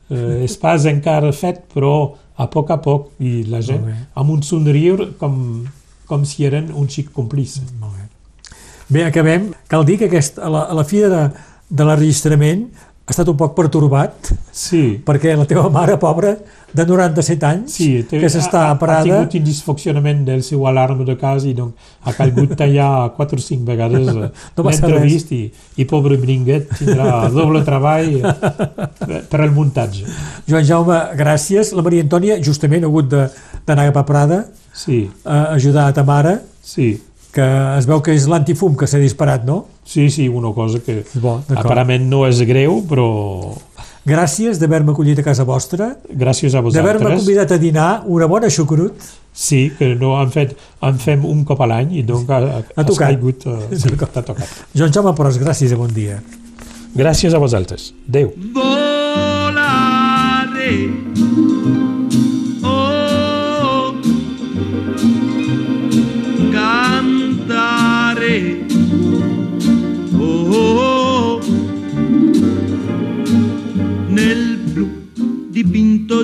eh, és pas encara fet, però a poc a poc, i la gent amb un somriure com, com si eren un xic còmplice. Molt bé. Bé, acabem. Cal dir que aquest, a, la, a la fi de, de l'enregistrament ha estat un poc pertorbat sí. perquè la teva mare, pobra, de 97 anys, sí, té, que s'està parada... Ha tingut un disfuncionament del seu alarma de casa i donc ha calgut tallar 4 o 5 vegades no l'entrevist i, i pobre Bringuet tindrà doble treball per al muntatge. Joan Jaume, gràcies. La Maria Antònia justament ha hagut d'anar cap a Prada sí. a ajudar a ta mare. Sí que es veu que és l'antifum que s'ha disparat, no? Sí, sí, una cosa que Bo, aparentment no és greu, però... Gràcies d'haver-me acollit a casa vostra. Gràcies a vosaltres. D'haver-me convidat a dinar una bona xucrut. Sí, que no han fet, en fem un cop a l'any i donc ha, ha, ha tocat. caigut, uh, sí, t'ha tocat. Joan Jaume Pros, gràcies i bon dia. Gràcies a vosaltres. Adéu. Volare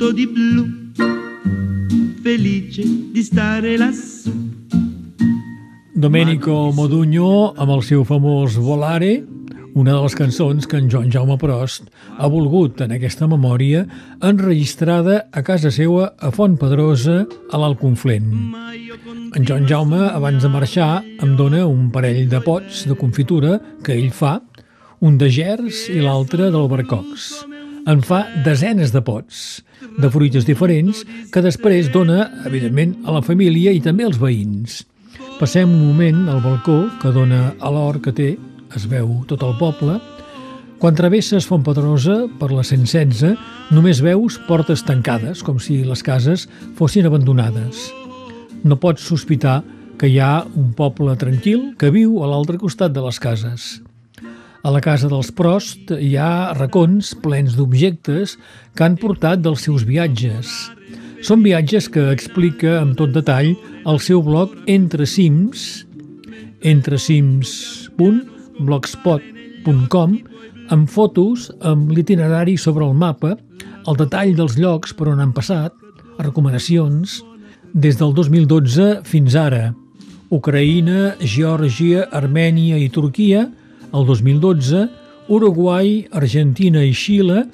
Dipinto di blu, felice di stare lassù. Domenico Modugno amb el seu famós Volare, una de les cançons que en Joan Jaume Prost ha volgut en aquesta memòria enregistrada a casa seua a Font Pedrosa, a l'Alconflent. En Joan Jaume, abans de marxar, em dona un parell de pots de confitura que ell fa, un de gers i l'altre d'albercocs. En fa desenes de pots, de fruites diferents, que després dona, evidentment, a la família i també als veïns. Passem un moment al balcó que dona a l'hort que té, es veu tot el poble. Quan travesses Font Pedrosa per la 116, només veus portes tancades, com si les cases fossin abandonades. No pots sospitar que hi ha un poble tranquil que viu a l'altre costat de les cases. A la casa dels Prost hi ha racons plens d'objectes que han portat dels seus viatges. Són viatges que explica amb tot detall el seu blog Entre Cims, entrecims.blogspot.com amb fotos, amb l'itinerari sobre el mapa, el detall dels llocs per on han passat, recomanacions, des del 2012 fins ara. Ucraïna, Geòrgia, Armènia i Turquia, el 2012, Uruguai, Argentina i Xile,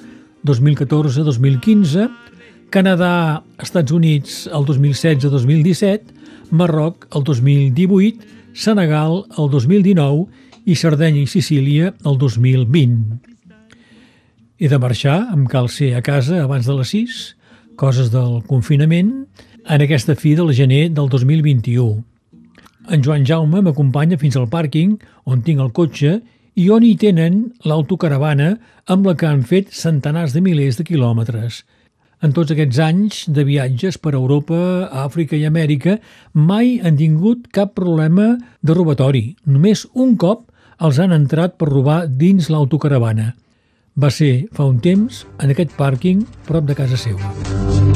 2014-2015, Canadà, Estats Units el 2016-2017, Marroc el 2018, Senegal el 2019 i Sardenya i Sicília el 2020. He de marxar, em cal ser a casa abans de les 6, coses del confinament, en aquesta fi del gener del 2021. En Joan Jaume m'acompanya fins al pàrquing on tinc el cotxe i on hi tenen l'autocaravana amb la que han fet centenars de milers de quilòmetres – en tots aquests anys de viatges per Europa, Àfrica i Amèrica, mai han tingut cap problema de robatori. Només un cop els han entrat per robar dins l'autocaravana. Va ser fa un temps en aquest pàrquing prop de casa seva.